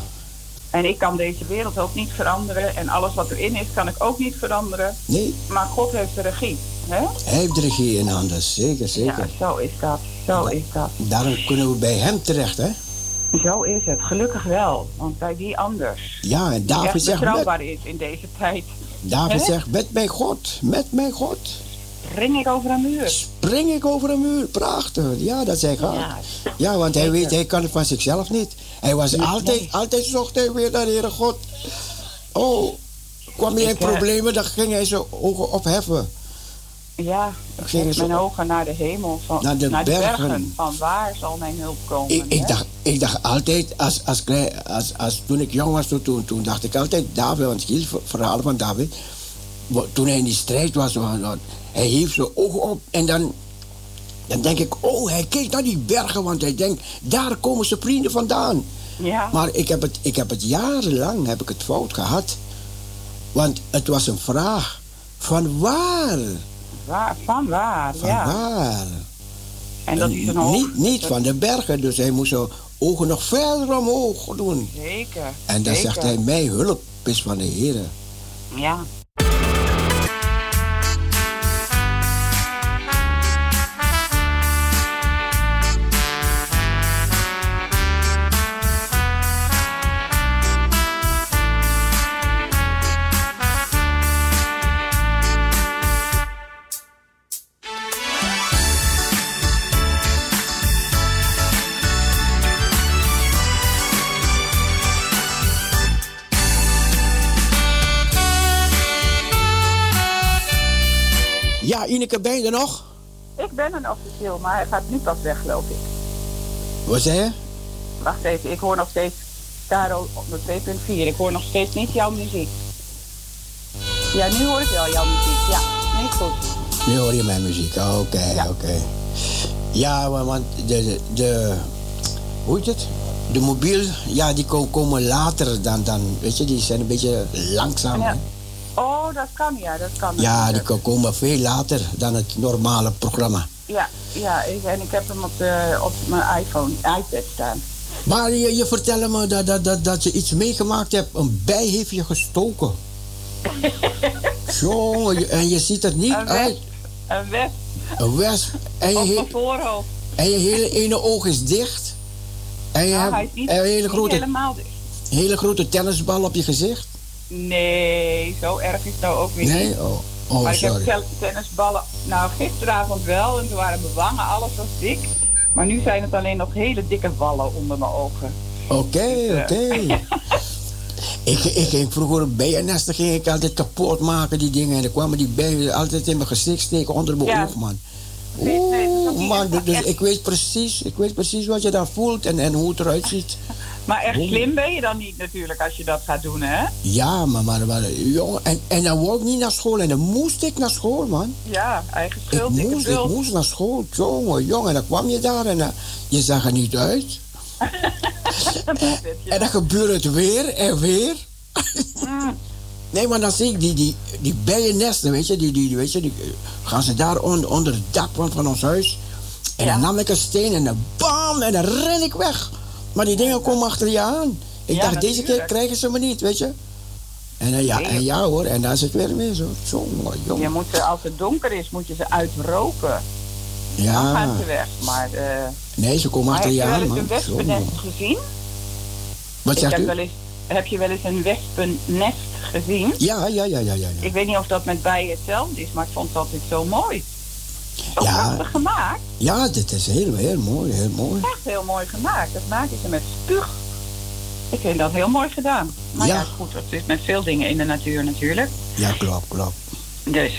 En ik kan deze wereld ook niet veranderen. En alles wat erin is, kan ik ook niet veranderen. Nee, Maar God heeft de regie, hè? hij heeft de regie in handen, zeker, zeker. Ja, zo is dat. Zo is dat. Daarom kunnen we bij hem terecht, hè? Zo is het. Gelukkig wel. Want bij die anders. Ja, en David zegt, met, betrouwbaar is in deze tijd. David zegt, met mijn God, met mijn God, Ring ik over een muur. spring ik over een muur. Prachtig, ja, dat zei God. Ja. Ja, want hij weet, hij kan het van zichzelf niet. Hij was Nee, altijd, nee. altijd zocht hij weer naar de Heere God. Oh, kwam hij in Ik, eh, problemen, dan ging hij zijn ogen opheffen. Ja, ik Ging mijn ogen naar de hemel. Van, Naar de bergen. Van waar zal mijn hulp komen? Ik, ik, dacht, ik dacht altijd, als, als, klein, als, als, toen ik jong was, toen, toen, dacht ik altijd, David, want ik hield verhalen van David. Toen hij in die strijd was, wa- wa- hij hief zijn ogen op en dan, dan denk ik, oh, hij keek naar die bergen, want hij denkt, daar komen zijn vrienden vandaan. Ja, Maar ik heb het, ik heb het jarenlang heb ik het fout gehad. Want het was een vraag. Van waar? waar, van waar? Van ja. waar? En dat is een hoog. niet, niet van de bergen, dus hij moest zijn ogen nog verder omhoog doen. Zeker. En dan zeker. zegt hij, mijn hulp is van de Heer. Ja. Ja, Ineke, ben je er nog? Ik ben een officieel, maar hij gaat nu pas weg, geloof ik. Wat zei je? Wacht even, ik hoor nog steeds Karel op de 2.4. Ik hoor nog steeds niet jouw muziek. Ja, nu hoor ik wel jouw muziek. Ja, niet goed. Nu hoor je mijn muziek. Oké, Ja. oké. Ja, want de, de. Hoe heet het? De mobiel, ja, die ko- komen later dan, dan... Weet je, die zijn een beetje langzaam. Ja. Oh, dat kan, ja, dat kan. Ja, die ko- komen veel later dan het normale programma. Ja, ja ik, en ik heb hem op, de, op mijn iPhone, iPad staan. Maar je, je vertelde me dat, dat, dat, dat je iets meegemaakt hebt. Een bij heeft je gestoken. Je- en je ziet er niet Een uit. een wesp Een wesp. En je, op mijn voorhoofd. en je hele ene oog is dicht. En je Nou, hij hebt is niet, een hele grote, helemaal dicht. hele grote tennisbal op je gezicht. Nee, zo erg is het nou ook weer Nee? niet. Oh, oh maar ik heb tel- tennisballen, nou gisteravond wel, en toen waren mijn wangen, alles was dik. Maar nu zijn het alleen nog hele dikke wallen onder mijn ogen. Oké, Dus, oké. eh, ik, ik ging vroeger bijennesten ging ik altijd kapot maken, die dingen. En dan kwamen die bijen altijd in mijn gezicht steken, onder mijn Ja. oog, man. Oeh, niet man, dus, ik weet precies, ik weet precies wat je daar voelt en, en hoe het eruit ziet. Maar echt slim ben je dan niet natuurlijk als je dat gaat doen, hè? Ja, maar, maar, maar jongen, en, en dan wou ik niet naar school en dan moest ik naar school, man. Ja, eigen Ik schuld, dikke moest, ik moest naar school, jongen, jongen. En dan kwam je daar en eh, je zag er niet uit. En dan gebeurt het weer en weer. Mm. Nee, maar dan zie ik die, die, die bijennesten, weet je, die, die, weet je, die eh, gaan ze daar onder, onder het dak van, van ons huis. En Ja. dan nam ik een steen en dan bam, en dan ren ik weg. Maar die dingen komen achter je aan. Ik Ja, dacht, deze keer krijgen ze me niet, weet je. En, eh, ja, en ja hoor, en daar is het weer mee zo. Jongen, Je jongen. moet ze, als het donker is, moet je ze uitroken. Dan Ja, gaan ze weg. Maar, eh nee, ze komen achter heb je je wel aan, eens man. een wespennest gezien? Wat Ik zegt heb, u? wel eens, heb je wel eens een wespennest gezien? Ja, ja, ja, ja, ja. ja. Ik weet niet of dat met bijen hetzelfde is, maar ik vond het altijd zo mooi. Ja. prachtig gemaakt. Ja, dit is heel, heel mooi, heel mooi. Echt heel mooi gemaakt. Dat maken ze met spuug. Ik vind dat heel mooi gedaan. Maar ja, Ja. goed, dat is met veel dingen in de natuur natuurlijk. Ja, klopt, klopt. Dus.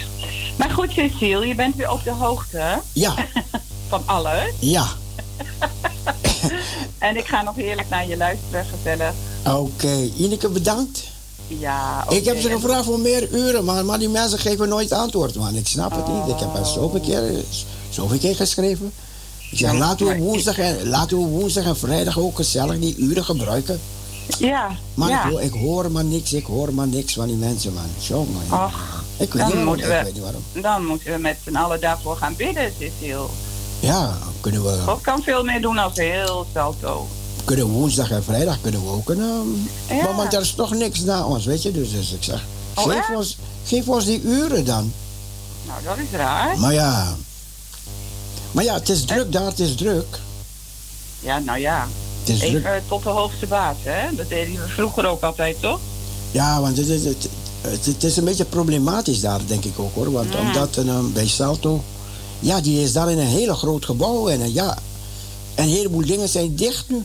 Maar goed, Cecile, je bent weer op de hoogte Ja, van alles. ja. En ik ga nog heerlijk naar je luisteren vertellen. Oké, Ineke, bedankt. Ja, Ik heb ze gevraagd voor meer uren, maar, maar die mensen geven nooit antwoord, man. Ik snap het niet. Ik heb er zoveel keer, zoveel keer geschreven. Ik zeg, laten we, woensdag en, laten we woensdag en vrijdag ook gezellig die uren gebruiken. Ja, Maar ja. ik, hoor, ik hoor maar niks, ik hoor maar niks van die mensen, man. Jongen, joh. Ach, ik weet dan niet waarom, moeten ik we- weet niet waarom. dan moeten we met z'n allen daarvoor gaan bidden, Cecile. Ja, kunnen we, God kan veel meer doen als heel salto. Kunnen woensdag en vrijdag kunnen we ook een... Ja. maar, maar er is toch niks na ons, weet je. Dus, dus ik zeg, Oh, geef, ons, geef ons die uren dan. Nou, dat is raar. Maar ja. Maar ja, het is druk daar, het is druk. Ja, nou ja. Het is Even druk. eh, tot de hoogste baas, hè? Dat deden we vroeger ook altijd, toch? Ja, want het, is- het, het, het is een beetje problematisch daar, denk ik ook hoor. Want omdat eh, bij Salto, ja, die is daar in een hele groot gebouw. En eh, ja, een heleboel dingen zijn dicht nu.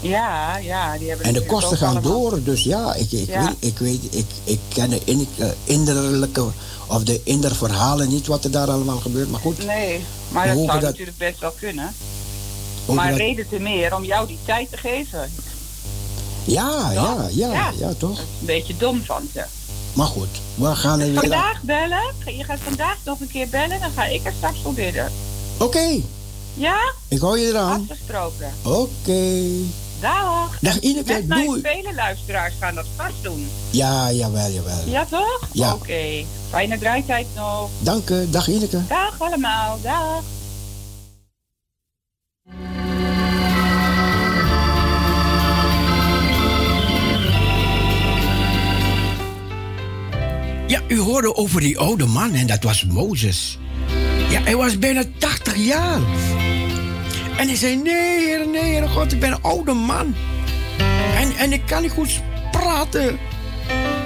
Ja, ja. Die hebben En de kosten gaan allemaal- door. Dus ja, ik, ik, Ja. Weet, ik weet, ik, ik ken de in, eh, innerlijke of de innerverhalen niet wat er daar allemaal gebeurt. Maar goed, Nee, maar dat zou dat- natuurlijk best wel kunnen. maar dat- reden te meer om jou die tijd te geven. ja, ja, ja, Ja. ja, toch? Een beetje dom van ze. Maar goed, we gaan er weer... Vandaag bellen. Je gaat vandaag nog een keer bellen. Dan ga ik er straks voor bidden. Oké, Ja? ik hou je eraan. Afgesproken. Oké. Dag. Dag Ineke, Met mij doei. vele luisteraars gaan dat vast doen. Ja, jawel, jawel. Ja, toch? Ja. Oké. Fijne draaitijd nog. Dank u. Dag Ineke. Dag allemaal. Dag. Ja, u hoorde over die oude man en dat was Mozes. Ja, hij was bijna 80 jaar. En hij zei, nee, heer, nee, heer God, ik ben een oude man. En, en ik kan niet goed praten.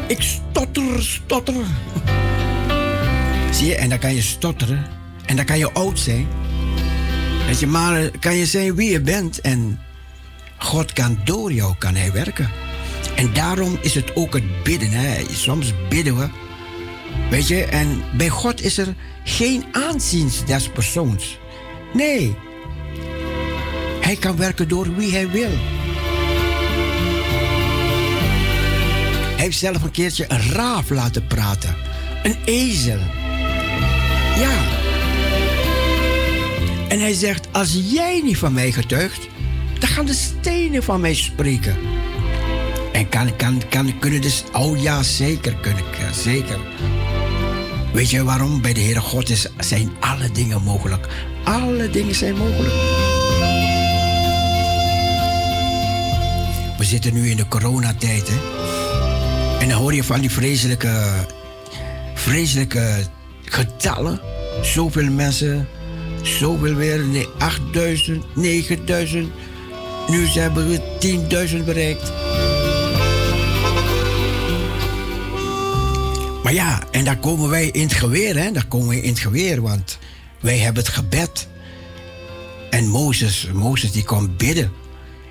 Ik stotter, stotter. Zie je, en dan kan je stotteren. En dan kan je oud zijn. Weet je, maar eh, kan je zijn wie je bent. En God kan door jou kan hij werken. En daarom is het ook het bidden. Hè. Soms bidden we. Weet je, en bij God is er geen aanzien des persoons. Nee. Hij kan werken door wie hij wil. Hij heeft zelf een keertje een raaf laten praten. Een ezel. Ja. En hij zegt, als jij niet van mij getuigt, dan gaan de stenen van mij spreken. En kan, kan, kan, kunnen dus, oh ja, zeker, kunnen, zeker. Weet je waarom? Bij de Heere God is, zijn alle dingen mogelijk. Alle dingen zijn mogelijk. We zitten nu in de coronatijd, hè. En dan hoor je van die vreselijke, vreselijke getallen. Zoveel mensen, zoveel weer, nee, 8000, 9000. Nu hebben we 10.000 bereikt. Maar ja, en daar komen wij in het geweer, hè? Daar komen we in het geweer, want wij hebben het gebed. En Mozes, Mozes die kwam bidden.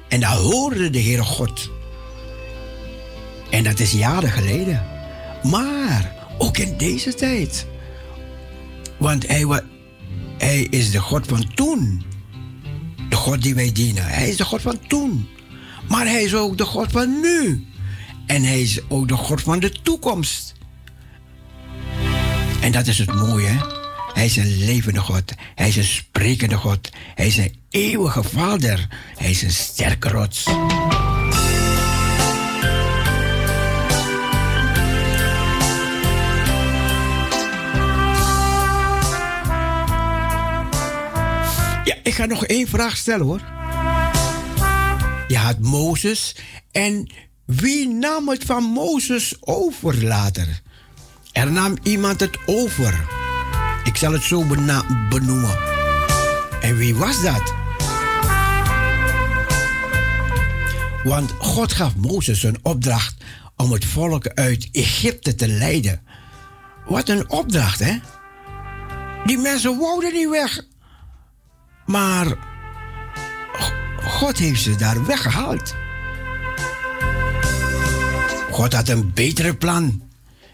En daar hoorde de Heere God. En dat is jaren geleden. Maar ook in deze tijd. Want hij, hij is de God van toen. De God die wij dienen. Hij is de God van toen. Maar hij is ook de God van nu. En hij is ook de God van de toekomst. En dat is het mooie, hè? Hij is een levende God. Hij is een sprekende God. Hij is een eeuwige Vader. Hij is een sterke rots. Ja, ik ga nog één vraag stellen hoor. Je had Mozes. En wie nam het van Mozes over later? Er nam iemand het over. Ik zal het zo benoemen. En wie was dat? Want God gaf Mozes een opdracht om het volk uit Egypte te leiden. Wat een opdracht, hè? Die mensen wouden niet weg. Maar God heeft ze daar weggehaald. God had een betere plan.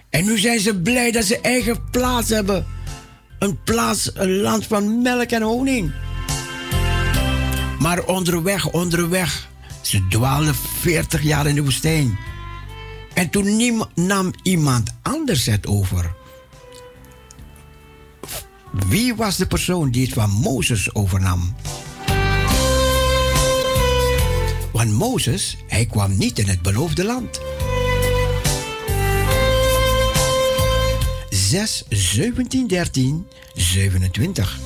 En nu zijn ze blij dat ze eigen plaats hebben. Een plaats, een land van melk en honing. Maar onderweg, onderweg. Ze dwaalden 40 jaar in de woestijn. En toen nam iemand anders het over. Wie was de persoon die het van Mozes overnam? Want Mozes, hij kwam niet in het beloofde land. 6, 17, 13, 27.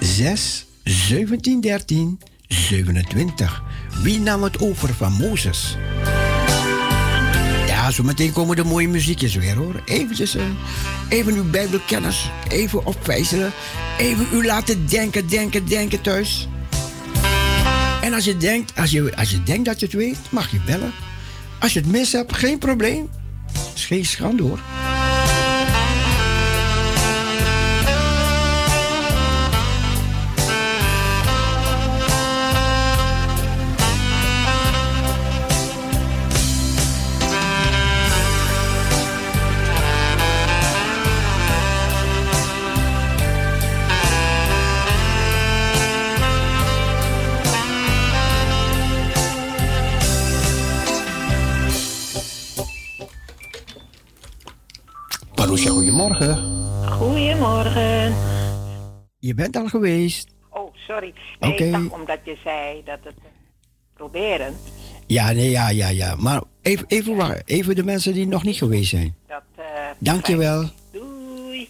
Zes, 17, 13, 27. Wie nam het over van Mozes? Ja, zo meteen komen de mooie muziekjes weer hoor. Eventjes, eh, even uw bijbelkennis, even opwijzelen. Even u laten denken, denken, denken thuis. En als je denkt, als je, als je denkt dat je het weet, mag je bellen. Als je het mis hebt, geen probleem. is geen schande hoor. Je bent al geweest. Oh, sorry. Nee, ik dacht omdat je zei dat het proberen. Ja, nee, ja, ja, ja. Maar even, even wachten. Even de mensen die nog niet geweest zijn. Dat, eh, Dankjewel. Doei.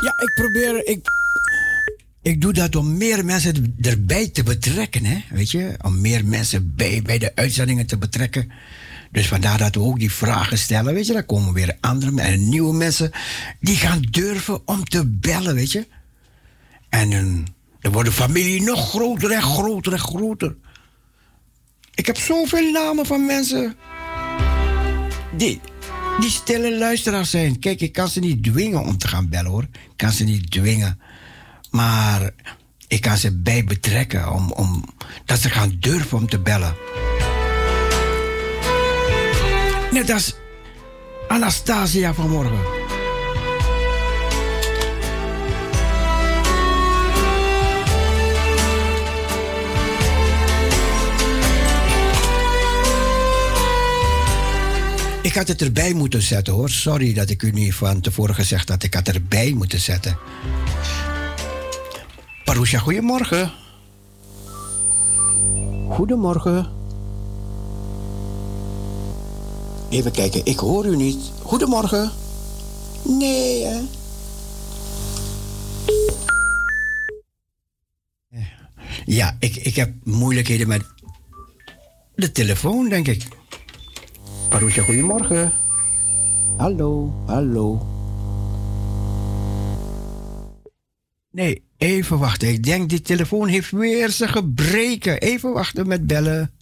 Ja, ik probeer. Ik, ik doe dat om meer mensen erbij te betrekken, hè? Weet je? Om meer mensen bij, bij de uitzendingen te betrekken. Dus vandaar dat we ook die vragen stellen, weet je? Dan komen weer andere en nieuwe mensen die gaan durven om te bellen, weet je? En dan wordt de familie nog groter en groter en groter. Ik heb zoveel namen van mensen die, die stille luisteraars zijn. Kijk, ik kan ze niet dwingen om te gaan bellen hoor. Ik kan ze niet dwingen. Maar ik kan ze bij betrekken om, om dat ze gaan durven om te bellen. Net als Anastasia vanmorgen. Ik had het erbij moeten zetten hoor. Sorry dat ik u niet van tevoren gezegd had. Ik had erbij moeten zetten. Parusha, goedemorgen. Goedemorgen. Even kijken, ik hoor u niet. Goedemorgen. Nee, hè? Ja, ik, ik heb moeilijkheden met de telefoon, denk ik. Parusha, goedemorgen. Hallo, hallo. Nee, even wachten. Ik denk die telefoon heeft weer zijn gebreken. Even wachten met bellen.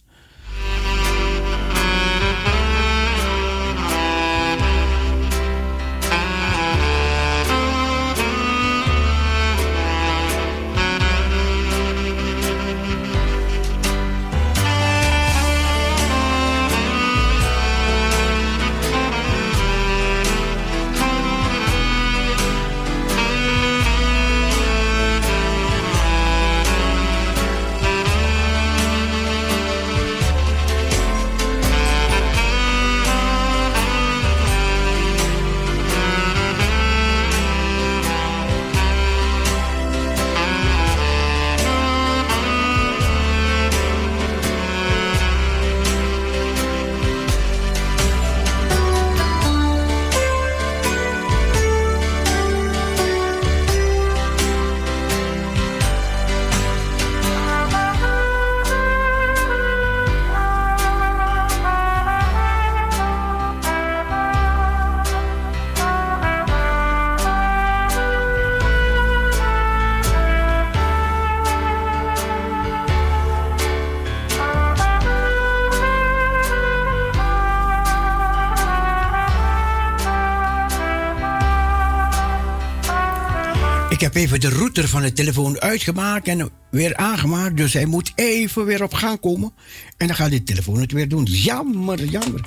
Even de router van de telefoon uitgemaakt en weer aangemaakt. Dus hij moet even weer op gang komen. En dan gaat die telefoon het weer doen. Jammer, jammer.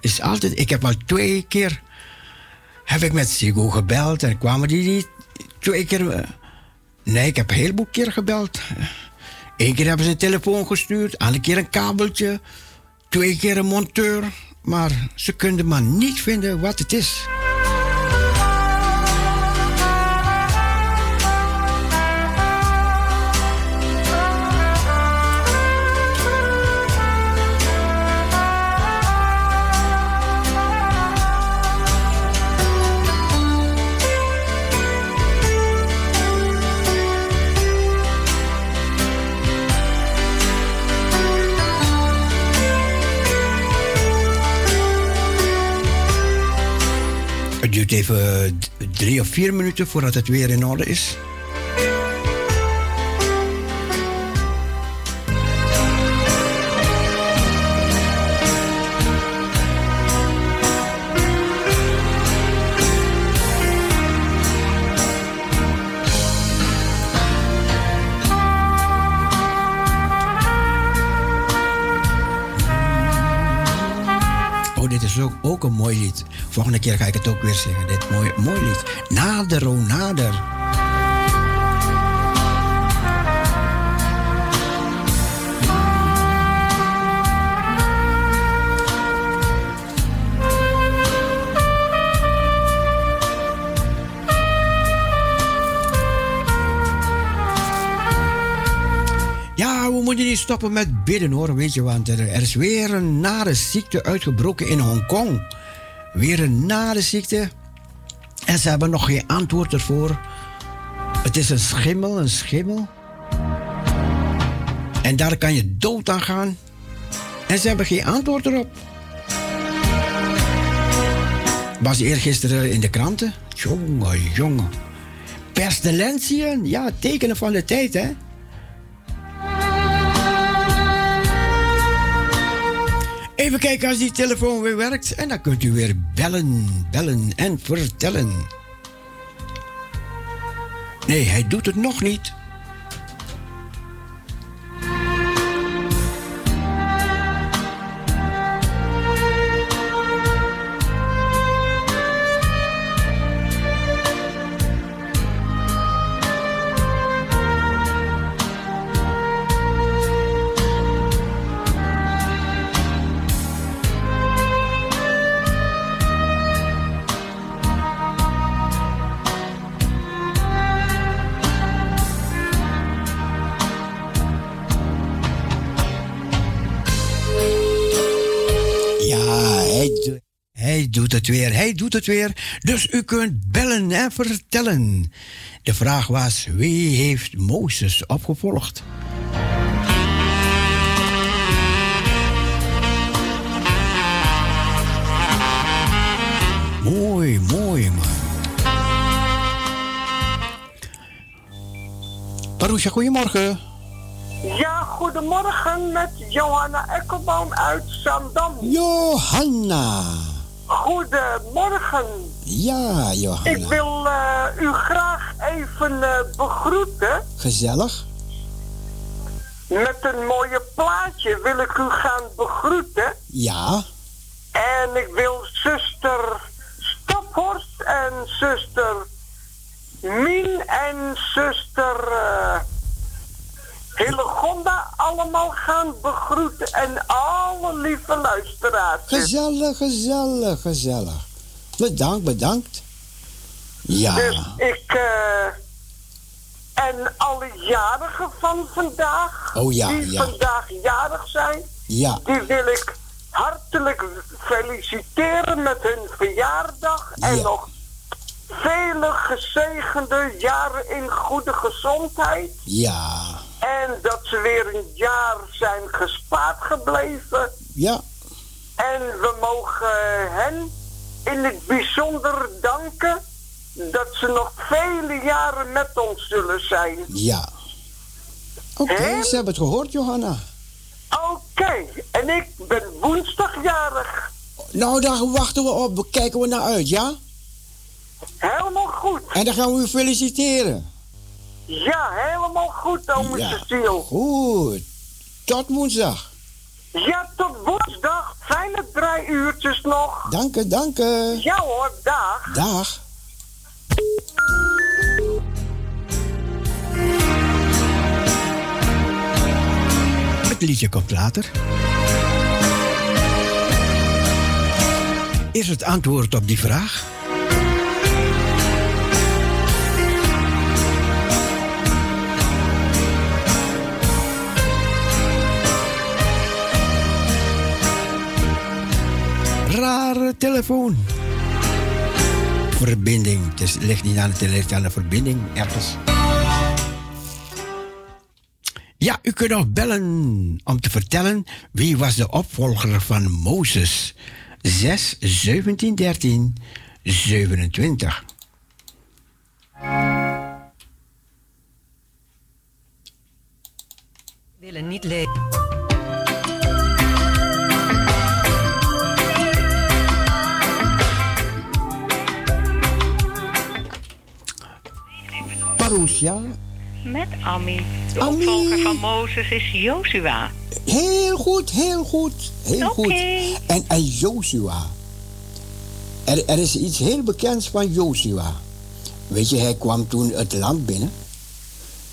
Is altijd, ik heb al twee keer heb ik met Sigo gebeld en kwamen die niet twee keer. eh, Nee, ik heb een heleboel keer gebeld. Eén keer hebben ze een telefoon gestuurd, andere keer een kabeltje, twee keer een monteur. Maar ze konden maar niet vinden wat het is. Duurt even drie of vier minuten voordat het weer in orde is. Is ook, ook een mooi lied. Volgende keer ga ik het ook weer zingen. Dit mooi, mooi lied. Nader, oh nader. Niet stoppen met bidden hoor, weet je, want er, is weer een nare ziekte uitgebroken in Hongkong. Weer een nare ziekte. En ze hebben nog geen antwoord ervoor. Het is een schimmel, een schimmel. En daar kan je dood aan gaan. En ze hebben geen antwoord erop. Was eergisteren in de kranten. Jongen, jongen. Pestilentieën, ja, tekenen van de tijd, hè. Even kijken als die telefoon weer werkt. En dan kunt u weer bellen, bellen en vertellen. Nee, hij doet het nog niet. Het weer. Hij doet het weer. Dus u kunt bellen en vertellen. De vraag was: wie heeft Mozes opgevolgd? Mooi, mooi, man. Parousia, goedemorgen. Ja, goedemorgen met Johanna Ekkelboom uit Zandam. Johanna. Goedemorgen. Ja, Johanna. Ik wil eh, u graag even eh, begroeten. Gezellig. Met een mooie plaatje wil ik u gaan begroeten. Ja. En ik wil zuster Staphorst en zuster Mien en zuster eh Hillegonda allemaal gaan begroeten. En alle lieve luisteraars. Gezellig, gezellig, gezellig. Bedankt, bedankt. Ja. Dus ik... eh en alle jarigen van vandaag. Oh ja, Die ja. vandaag jarig zijn. Ja. Die wil ik hartelijk feliciteren met hun verjaardag. En nog vele gezegende jaren in goede gezondheid. Ja. En dat ze weer een jaar zijn gespaard gebleven. Ja. En we mogen hen in het bijzonder danken dat ze nog vele jaren met ons zullen zijn. Ja. Oké, ze hebben het gehoord, Johanna. Oké, en ik ben woensdagjarig. Nou, daar wachten we op. Kijken we naar uit, ja? Helemaal goed. En dan gaan we u feliciteren. Ja, helemaal goed, ome Ja. Cecile. Goed. Tot woensdag. Ja, tot woensdag. Fijne drie uurtjes nog. Dank u, dank u. Ja hoor, dag. Dag. Het liedje komt later. Is het antwoord op die vraag? Rare telefoon. Verbinding. Het is- ligt niet aan de telefoon, het aan de verbinding ergens. Ja, u kunt nog bellen om te vertellen wie was de opvolger van Mozes. 6, 17, 13, 27. willen niet leven. Parousia. Met Ami. De Ami. opvolger van Mozes is Joshua. Heel goed, heel goed. Heel goed. En, en Joshua. Er, er is iets heel bekends van Joshua. Weet je, hij kwam toen het land binnen.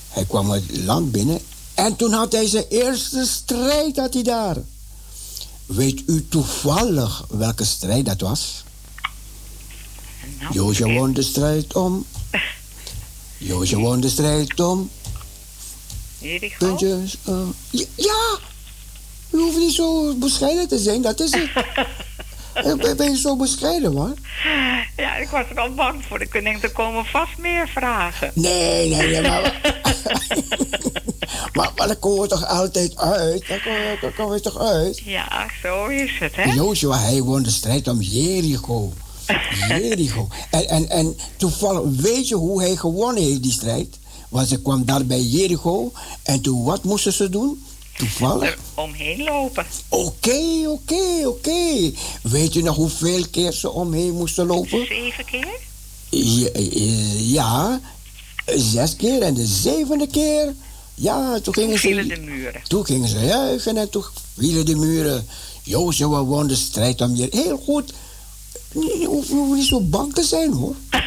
Hij kwam het land binnen. En toen had hij zijn eerste strijd had hij daar. Weet u toevallig welke strijd dat was? Nou, Joshua won de strijd om. Joshua won de strijd om. Jericho? Puntjes. eh, ja, ja! U hoeft niet zo bescheiden te zijn, dat is het. Ben, ben je zo bescheiden, man? Ja, ik was er al bang voor. Ik denk, er komen vast meer vragen. Nee, nee, nee, maar... maar, maar dan komen we toch altijd uit? Dan komen we, dan komen we toch uit? Ja, zo is het, hè? Joshua, hij won de strijd om Jericho. Jericho. En, en, en toevallig, weet je hoe hij gewonnen heeft, die strijd? Want ze kwam daar bij Jericho. En toen, wat moesten ze doen? Toevallig? omheen lopen. Oké, oké, oké. Weet je nog hoeveel keer ze omheen moesten lopen? Zeven keer? Ja, ja, zes keer en de zevende keer. Ja, toen gingen vielen ze. de muren. Toen gingen ze juichen en toen vielen de muren. Jozua won de strijd om je. Heel goed. Je hoeft je hoeft niet zo bang te zijn hoor.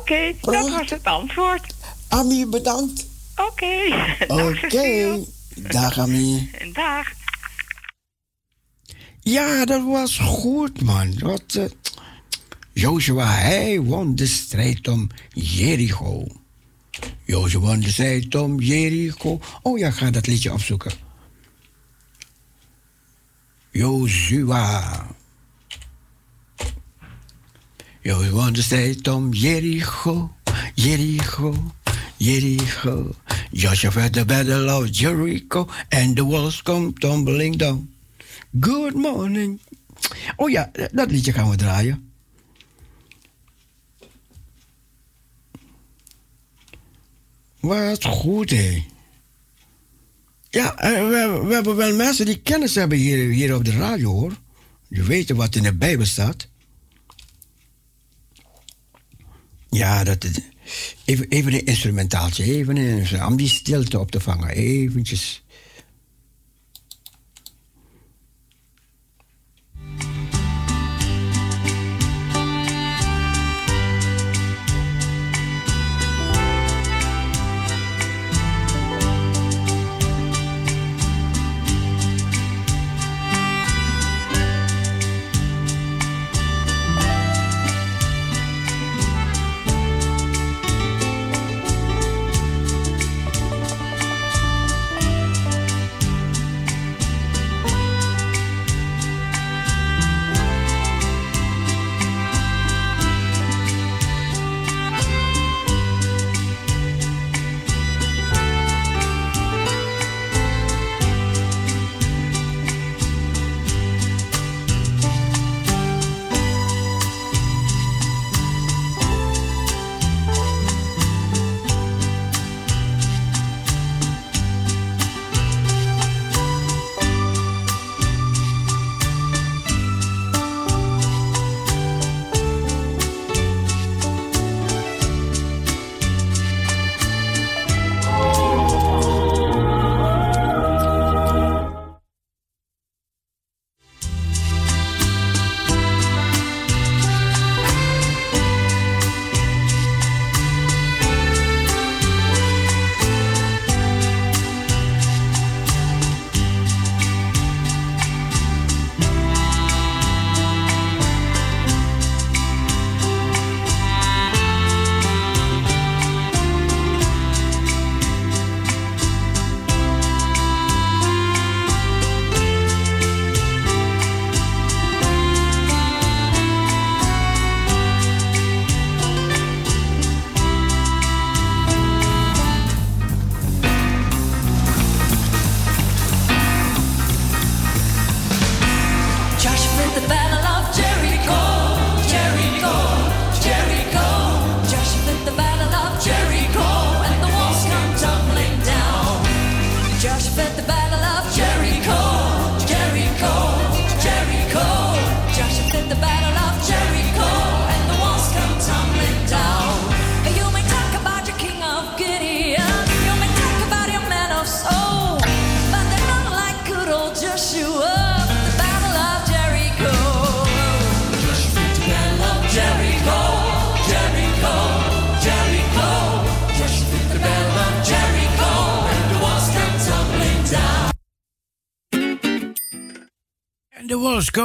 Oké, dat was het antwoord. Ami, bedankt. Oké. Oké. Dag, Ami. Dag. Ja, dat was goed, man. Wat, eh, Joshua, hij won de strijd om Jericho. Joshua won de strijd om Jericho. Oh ja, ga dat liedje opzoeken. Joshua. De strijd om Jericho, Jericho, Jericho. Joshua fought the battle of Jericho and the walls come tumbling down. Good morning. Oh ja, dat liedje gaan we draaien. Wat goed, hé. Ja, eh, we, we hebben wel mensen die kennis hebben hier, hier op de radio, hoor. Die weten wat in de Bijbel staat. Ja, dat is... Even, even een instrumentaaltje, even een, om die stilte op te vangen. Eventjes.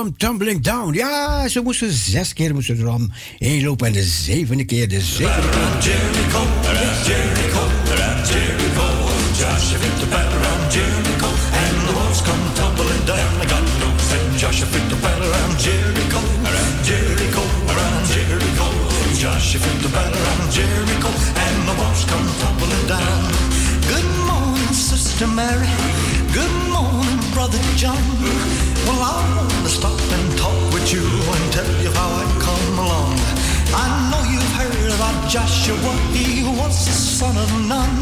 Come tumbling down. Ja, ze moesten zes keer moesten ze erom heen lopen. En de zevende keer, de zevende keer. Jericho, Jericho, Jericho. Joshua fit the battle around Jericho, and the walls come tumbling down. I got no sense. Joshua fit the battle around Jericho, around Jericho, around Jericho. Joshua fit the battle around Jericho, and the walls come tumbling down. Good morning, Sister Mary. Good morning, Brother John. Well, I want to stop and talk with you and tell you how I come along. I know you've heard about Joshua, he was the son of none.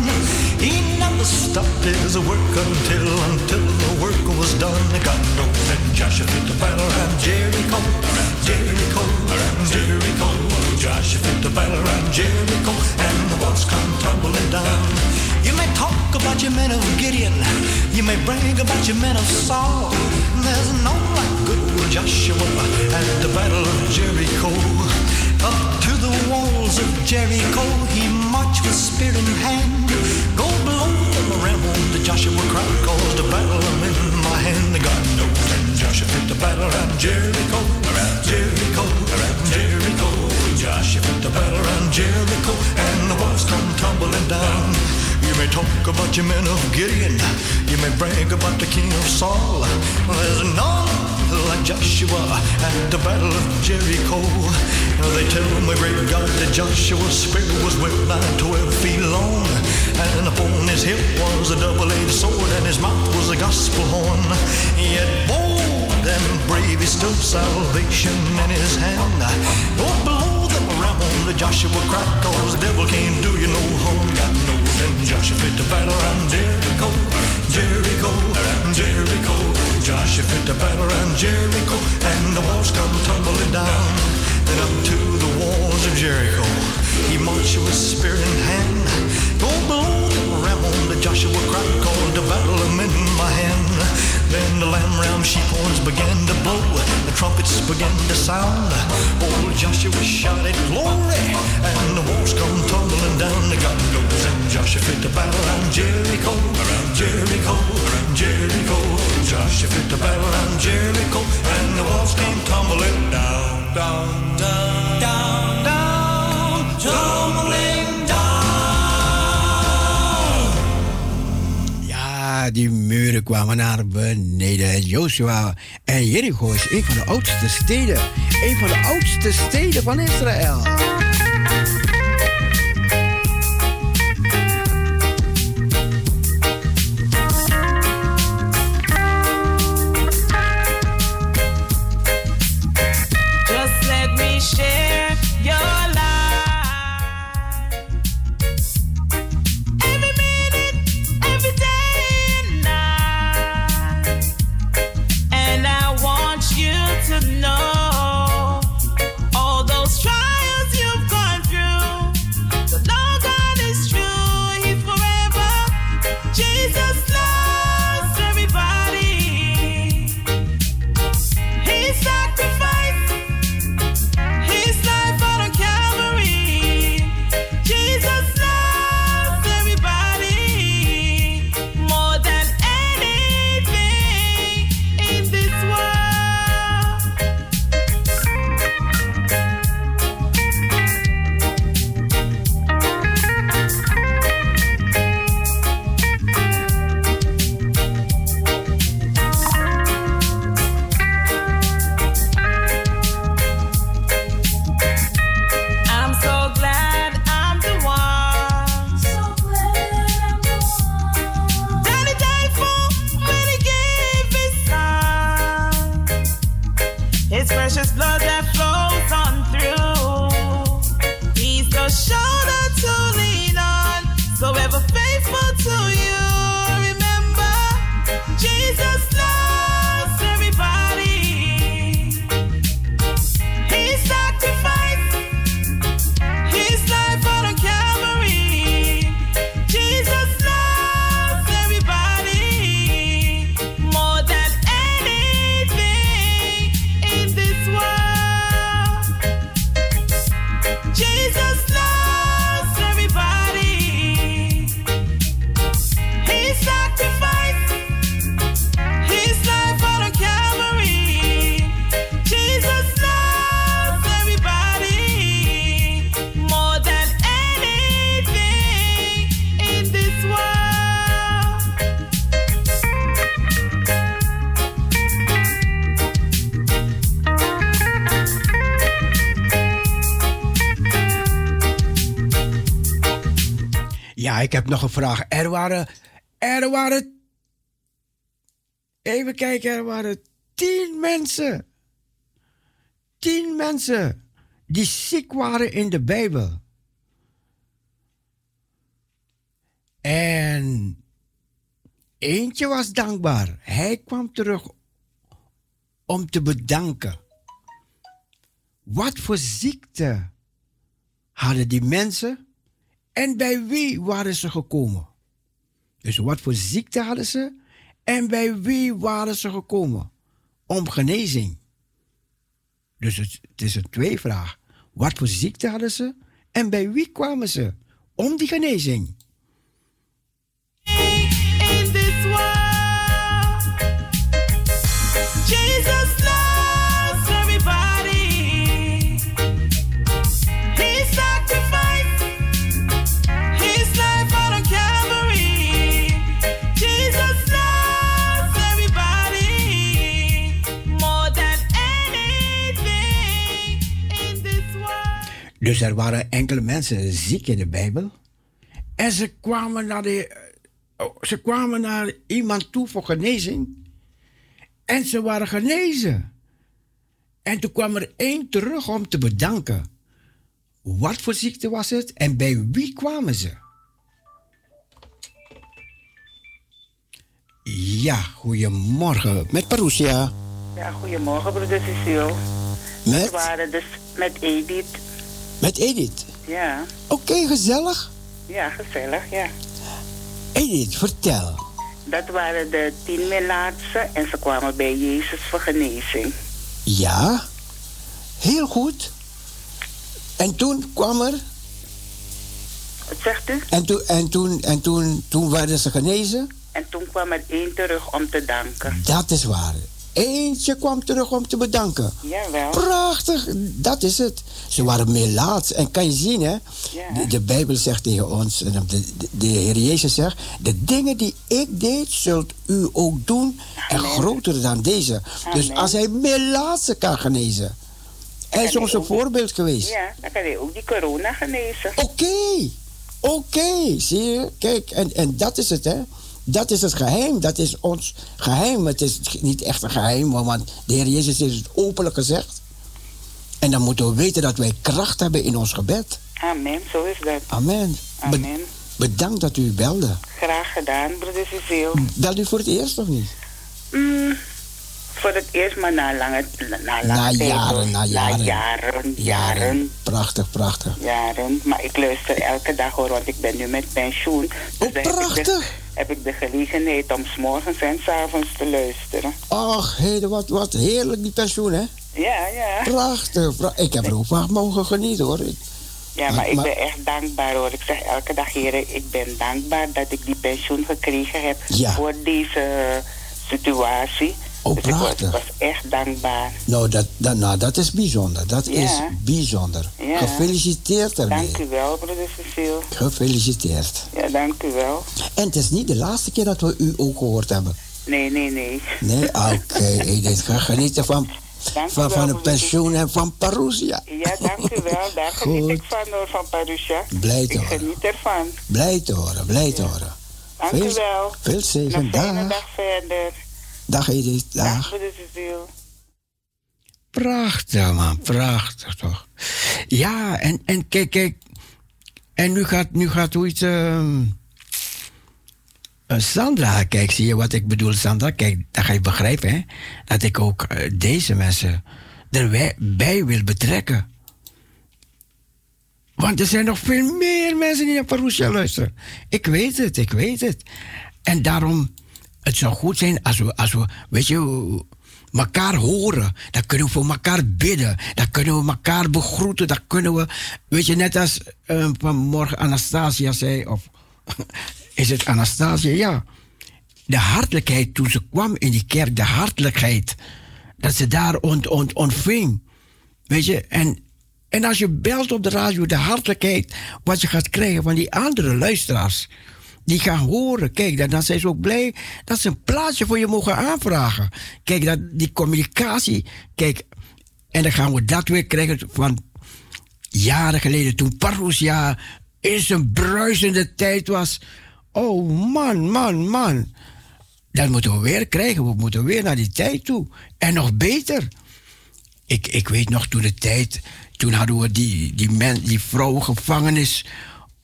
He never stopped his work until, until the work was done. God knows that Joshua fit the battle around Jericho, around Jericho, around Jericho. Joshua fit the battle around Jericho, and the walls come tumbling down. You may talk about your men of Gideon, you may brag about your men of Saul. There's no like good Joshua at the battle of Jericho. Up to the walls of Jericho, he marched with spear in hand. Go below them around the Joshua cried, cause the battle I'm in my hand. The God knows that Joshua fit the battle around Jericho, around Jericho, around Jericho. Joshua fit the battle around Jericho, and the walls come tumbling down. You may talk about your men of Gideon, you may brag about the king of Saul. There's none like Joshua at the battle of Jericho. They tell my great God that Joshua's spear was well nigh twelve feet long, and upon his hip was a double-edged sword, and his mouth was a gospel horn. Yet bold and brave, he stood salvation in his hand. Oh, below them around the Joshua cried, cause the devil can't do you no harm. God knows, and Joshua fit the battle around Jericho, Jericho, Jericho. Joshua fit the battle around Jericho, and the walls come tumbling down. Then up to the walls of Jericho, he marched with spear in hand. Go below them around the Joshua cried, called the battle in my hand. Then the lamb ram sheep horns began to blow, the trumpets began to sound. Old Joshua shouted glory, and the walls come tumbling down. God goes and Joshua fit the battle around Jericho, around Jericho, around Jericho. Joshua fit the battle around Jericho, and the walls came tumbling down, down, down, Die muren kwamen naar beneden. Joshua en Jericho is een van de oudste steden. Een van de oudste steden van Israël. nog een vraag. Er waren, er waren, even kijken, er waren tien mensen. Tien mensen die ziek waren in de Bijbel. En eentje was dankbaar. Hij kwam terug om te bedanken. Wat voor ziekte hadden die mensen? En bij wie waren ze gekomen? Dus wat voor ziekte hadden ze en bij wie waren ze gekomen? Om genezing. Dus het, het is een tweevraag. Wat voor ziekte hadden ze en bij wie kwamen ze? Om die genezing. Dus er waren enkele mensen ziek in de Bijbel. En ze kwamen naar, de, oh, ze kwamen naar iemand toe voor genezing. En ze waren genezen. En toen kwam er één terug om te bedanken. Wat voor ziekte was het en bij wie kwamen ze? Ja, goedemorgen. Met Parousia. Ja, goedemorgen, broeder Cecile. Met? We waren dus met Edith. Met Edith. Ja, Oké, gezellig. ja, gezellig, ja. Edith, vertel. Dat waren de tien melaatsen en ze kwamen bij Jezus voor genezing. Ja, heel goed. En toen kwam er. Wat zegt u? En, toen, en, toen, en toen, toen werden ze genezen. En toen kwam er één terug om te danken. Dat is waar. Eentje kwam terug om te bedanken. Jawel. Prachtig, dat is het. Ze waren melaats. En kan je zien, hè? De, de Bijbel zegt tegen ons, en de, de, de Heer Jezus zegt: De dingen die ik deed, zult u ook doen. En groter dan deze. Dus als hij melaatsen kan genezen. Hij is ons een voorbeeld geweest. Ja, dan kan hij ook die corona genezen. Oké, oké, zie je? Kijk, en, en dat is het, hè? Dat is het geheim, dat is ons geheim. Het is niet echt een geheim, want de Heer Jezus heeft het openlijk gezegd. En dan moeten we weten dat wij kracht hebben in ons gebed. Amen, zo is dat. Amen. Be- Amen. bedankt dat u belde. Graag gedaan, broeder Cecile. Belde u voor het eerst of niet? Mm, voor het eerst, maar na lange, na lange Na jaren, na jaren. Na jaren, jaren. Prachtig, prachtig. jaren. Maar ik luister elke dag hoor, want ik ben nu met pensioen. Dus ik, de, heb ik de gelegenheid om 's morgens en 's avonds te luisteren. Ach, wat, wat heerlijk die pensioen, hè? Ja, ja. Prachtig, pra- Ik heb er ook van mogen genieten, hoor. Ik- Ja, maar ik Maar- ben echt dankbaar hoor. Ik zeg elke dag, heren, ik ben dankbaar dat ik die pensioen gekregen heb Ja. voor deze situatie. Oh, dus ik was, echt dankbaar. Nou, dat, dat, nou, dat is bijzonder. Dat Ja. is bijzonder. Ja. Gefeliciteerd ermee. Dank u wel, broeder Cecile. Gefeliciteerd. Ja, dank u wel. En het is niet de laatste keer dat we u ook gehoord hebben. Nee, nee, nee. Nee, oké. Edith, ga genieten van, Dank van, wel, van broeder pensioen en van Parousia. Ja, dank u wel. Daar geniet ik van hoor, van Parusha. Blij te Ik horen. geniet ervan. Blij te horen, blij te horen. Dank Veel- u wel. Veel zegen. Een dag verder. Dag Edith. Dag, Dag. Prachtig, man. Prachtig, toch? Ja, en, en kijk, kijk. En nu gaat, nu gaat hoe iets... ehm, eh, Sandra, kijk, zie je wat ik bedoel, Sandra? Kijk, dan ga je begrijpen, hè? Dat ik ook eh, deze mensen erbij wil betrekken. Want er zijn nog veel meer mensen die naar Parousia luisteren. Ik weet het, ik weet het. En daarom, het zou goed zijn als we, als we weet je, elkaar horen. Dan kunnen we voor elkaar bidden. Dan kunnen we elkaar begroeten. Dan kunnen we, weet je, net als eh, vanmorgen Anastasia zei, of is het Anastasia? Ja. De hartelijkheid toen ze kwam in die kerk, de hartelijkheid. Dat ze daar ont, ont, ontving. Weet je, en, en als je belt op de radio, de hartelijkheid, wat je gaat krijgen van die andere luisteraars, die gaan horen, kijk, dan, dan zijn ze ook blij dat ze een plaatsje voor je mogen aanvragen. Kijk, dat, die communicatie, kijk, en dan gaan we dat weer krijgen van jaren geleden, toen Parousia in zijn bruisende tijd was. Oh man, man, man. Dat moeten we weer krijgen. We moeten weer naar die tijd toe. En nog beter. Ik, ik weet nog toen de tijd. Toen hadden we die, die, men, die vrouwengevangenis.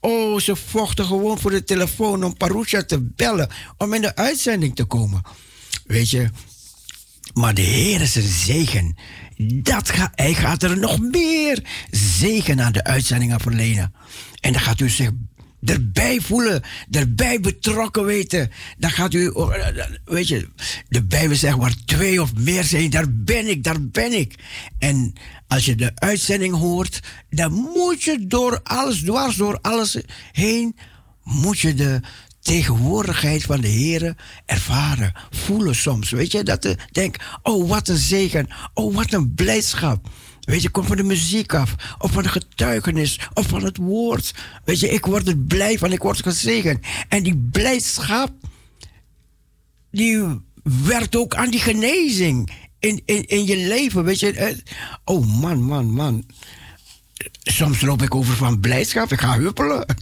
Oh, ze vochten gewoon voor de telefoon om Parousia te bellen. Om in de uitzending te komen. Weet je. Maar de Heer is een zegen. Dat ga, hij gaat er nog meer zegen aan de uitzendingen verlenen. En dan gaat u zich erbij voelen, erbij betrokken weten. Dan gaat u, oh, weet je, de Bijbel zegt waar twee of meer zijn, daar ben ik, daar ben ik. En als je de uitzending hoort, dan moet je door alles, dwars door alles heen, moet je de tegenwoordigheid van de Heer ervaren, voelen soms. Weet je, dat je denkt, oh wat een zegen, oh wat een blijdschap. Weet je, komt van de muziek af, of van de getuigenis, of van het woord. Weet je, ik word er blij van, ik word gezegend. En die blijdschap, die werkt ook aan die genezing in, in, in je leven. Weet je, eh, oh man, man, man. Soms loop ik over van blijdschap, ik ga huppelen.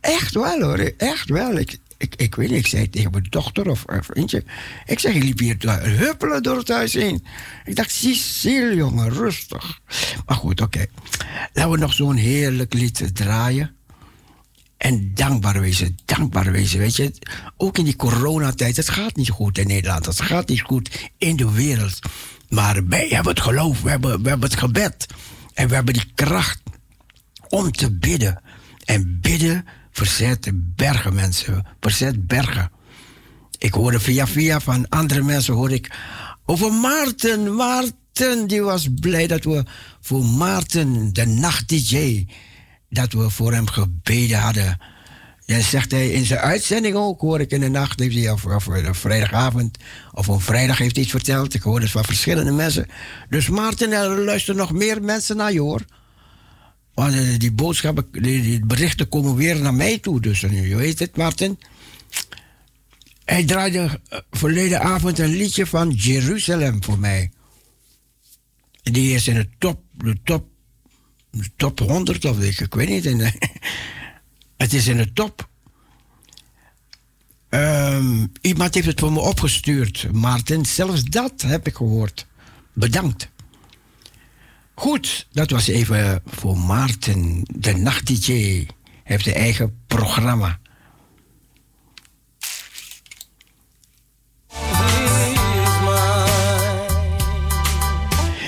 Echt wel hoor, echt wel. Ik, ik, ik weet niet, ik zei tegen mijn dochter of een vriendje. Ik zeg, je liep hier huppelen door het huis heen. Ik dacht, Cecile, jongen, rustig. Maar goed, oké. Laten we nog zo'n heerlijk lied draaien. En dankbaar wezen, dankbaar wezen. Weet je, ook in die coronatijd, het gaat niet goed in Nederland. Het gaat niet goed in de wereld. Maar wij hebben het geloof, we hebben, we hebben het gebed. En we hebben die kracht om te bidden. En bidden verzet bergen, mensen. Verzet bergen. Ik hoorde via via van andere mensen hoor ik over Maarten. Maarten, die was blij dat we voor Maarten, de nacht-dj, dat we voor hem gebeden hadden. Ja, zegt hij in zijn uitzending ook, hoor ik in de nacht, of, of vrijdagavond, of een vrijdag heeft hij iets verteld. Ik hoorde het van verschillende mensen. Dus Maarten, er luisteren nog meer mensen naar je hoor. Want eh, die boodschappen, die, berichten komen weer naar mij toe. Dus eh, je weet het, Martin. Hij draaide eh, verleden avond een liedje van Jeruzalem voor mij. Die is in de top, de top, de top 100 of ik, ik weet niet. Het is in de top. Ehm, iemand heeft het voor me opgestuurd, Maarten. Zelfs dat heb ik gehoord. Bedankt. Goed, dat was even voor Maarten. De nacht-dj heeft een eigen programma.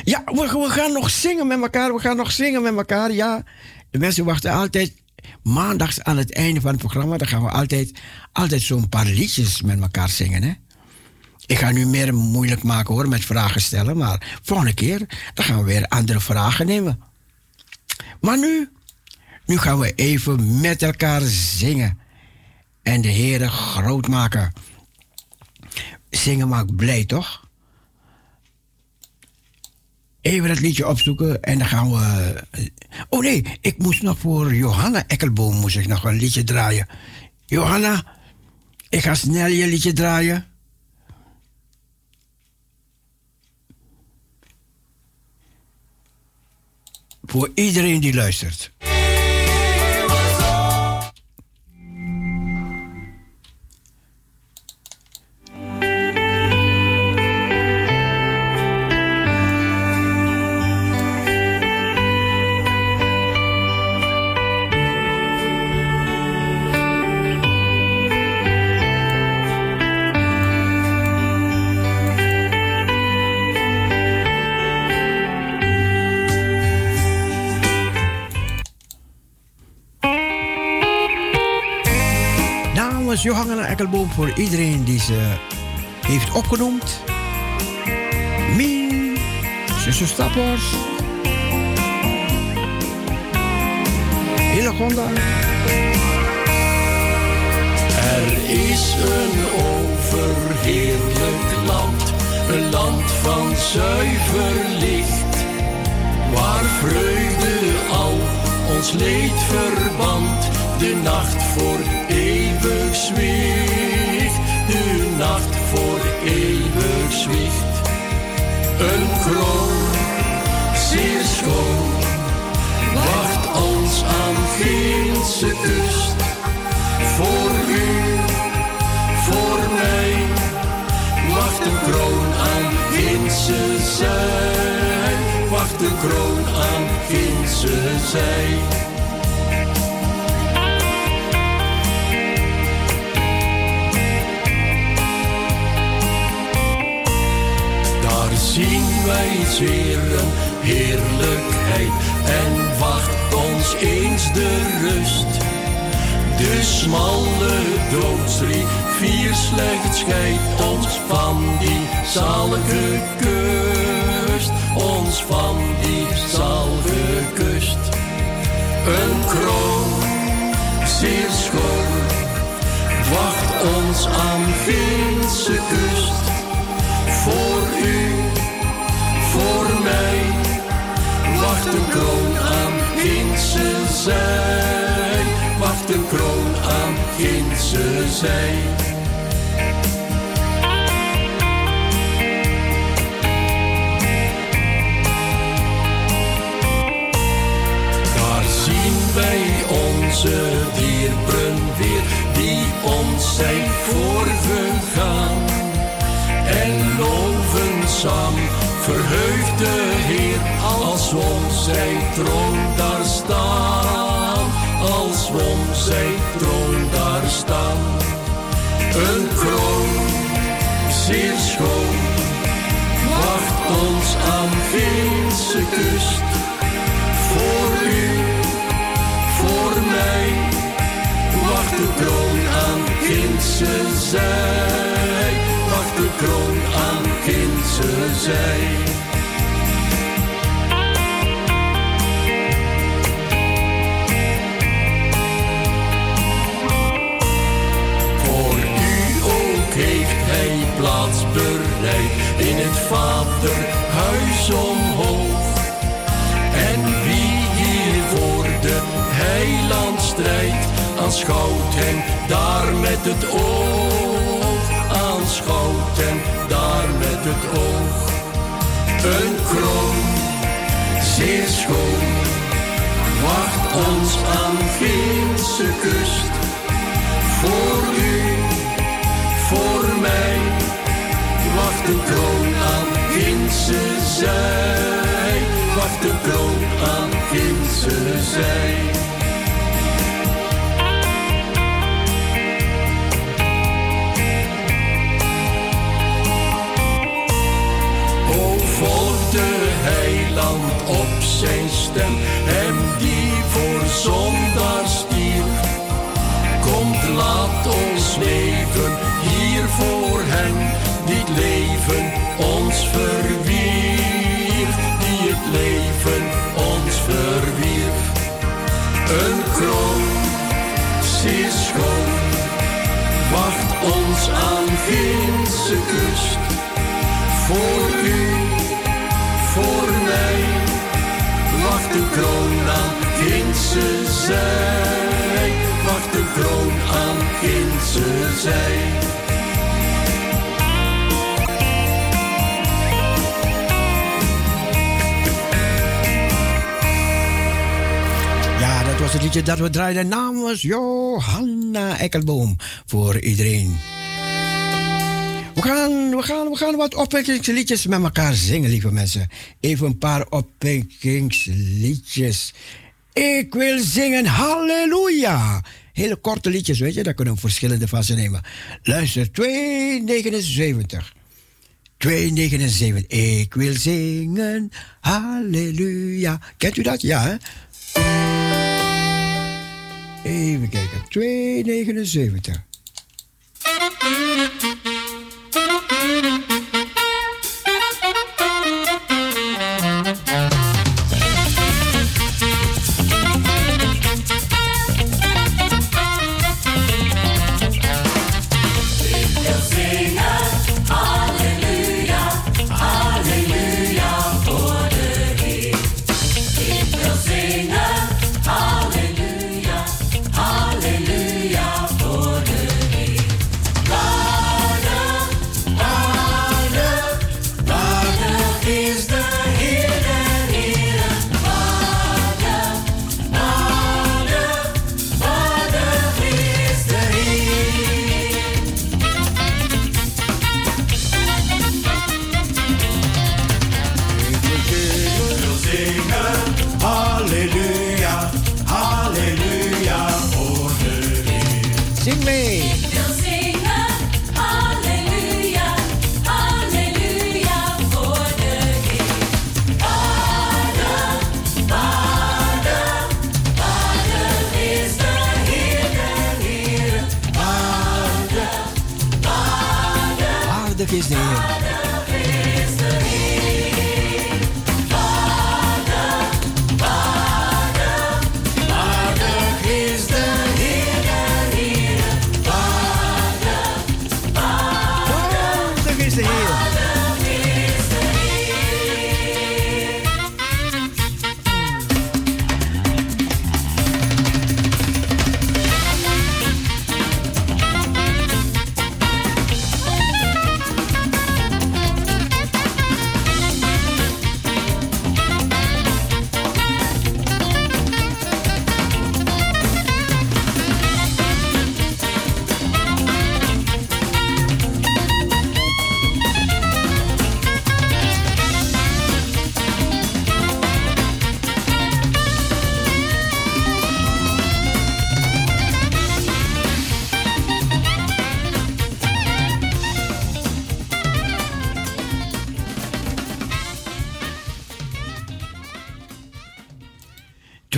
Ja, we, we gaan nog zingen met elkaar. We gaan nog zingen met elkaar. Ja, de mensen wachten altijd maandags aan het einde van het programma. Dan gaan we altijd, altijd zo'n paar liedjes met elkaar zingen. Hè? Ik ga nu meer moeilijk maken hoor met vragen stellen. Maar volgende keer dan gaan we weer andere vragen nemen. Maar nu, nu gaan we even met elkaar zingen. En de Heere groot maken. Zingen maakt blij, toch? Even dat liedje opzoeken en dan gaan we. Oh nee, ik moest nog voor Johanna Ekkelboom moest ik nog een liedje draaien. Johanna, ik ga snel je liedje draaien. Voor iedereen die luistert. Voor iedereen die ze heeft opgenoemd. Mien, zuster Stappers. Hillegonda. Er is een overheerlijk land, een land van zuiver licht, waar vreugde al ons leed verband, de nacht voor eeuwig zwicht, de nacht voor eeuwig zwicht. Een kroon, zeer schoon, wacht ons aan Geense kust. Voor u, voor mij, wacht een kroon aan Ginse zij. Wacht een kroon aan Ginse zij. Wijs Heeren, heerlijkheid en wacht ons eens de rust. De smalle doodsrivier slechts scheidt ons van die zalige kust, ons van die zalige kust. Een kroon, zeer schoon, wacht ons aan Finse kust. Voor u, voor mij, wacht een kroon aan Ginse zij. Wacht een kroon aan Ginse zij. Daar zien wij onze dierbren weer, die ons zijn voorgegaan. En loven samen, verheugd de Heer, als om zijn troon daar staan. Als om zijn troon daar staan. Een kroon, zeer schoon, wacht ons aan Finse kust. Voor u, voor mij, wacht de kroon aan Ginse zij. De kroon aan Ginse zij. Voor u ook heeft hij plaats bereid in het Vaderhuis omhoog. En wie hier voor de heiland strijdt, aanschouwt hem daar met het oog. Hem daar met het oog. Een kroon, zeer schoon, wacht ons aan Finse kust. Voor u, voor mij, wacht de kroon aan Ginse zij. Wacht de kroon aan Ginse zij. Op zijn stem, hem die voor zondaar stierf. Komt, laat ons leven hier voor hem, die leven ons verwierf, die het leven ons verwierf. Een kroon, zeer schoon, wacht ons aan Ginse kust. Voor u, wacht de kroon aan Ginse zij. Wacht de kroon aan Ginse zij. Ja, dat was het liedje dat we draaiden namens Johanna Ekkelboom voor iedereen. We gaan, we gaan, we gaan wat opwekkingsliedjes met elkaar zingen, lieve mensen. Even een paar opwekkingsliedjes. Ik wil zingen halleluja. Hele korte liedjes, weet je, daar kunnen we verschillende van nemen. Luister, 279. 279. Ik wil zingen halleluja. Kent u dat? Ja, hè? Even kijken. 279.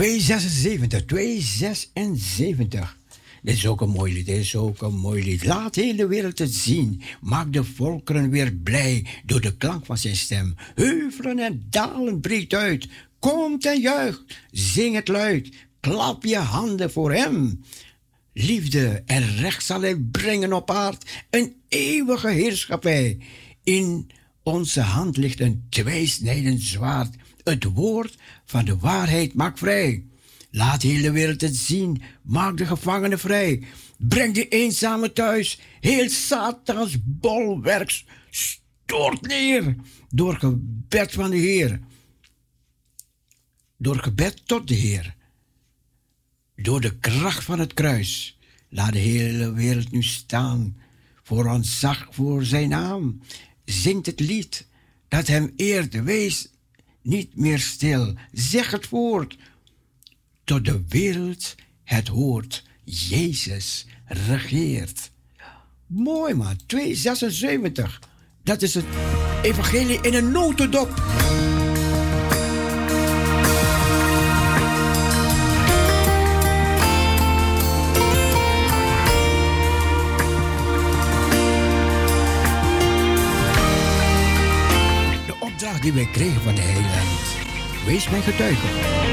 276, 276. Dit is ook een mooi lied, dit is ook een mooi lied. Laat hele wereld het zien. Maak de volkeren weer blij door de klank van zijn stem. Heuvelen en dalen breekt uit. Komt en juicht, zing het luid. Klap je handen voor hem. Liefde en recht zal hij brengen op aard. Een eeuwige heerschappij. In onze hand ligt een tweesnijdend zwaard. Het woord van de waarheid maakt vrij. Laat de wereld het zien. Maak de gevangenen vrij. Breng de eenzame thuis. Heel Satans bolwerks stort neer. Door gebed van de Heer. Door gebed tot de Heer. Door de kracht van het kruis. Laat de hele wereld nu staan. Voor ontzag voor zijn naam. Zingt het lied dat hem eert. Wees niet meer stil. Zeg het woord. Tot de wereld het hoort. Jezus regeert. Mooi man, 276. Dat is het evangelie in een notendop. Die wij kregen van de Heiland. Wees mijn getuige.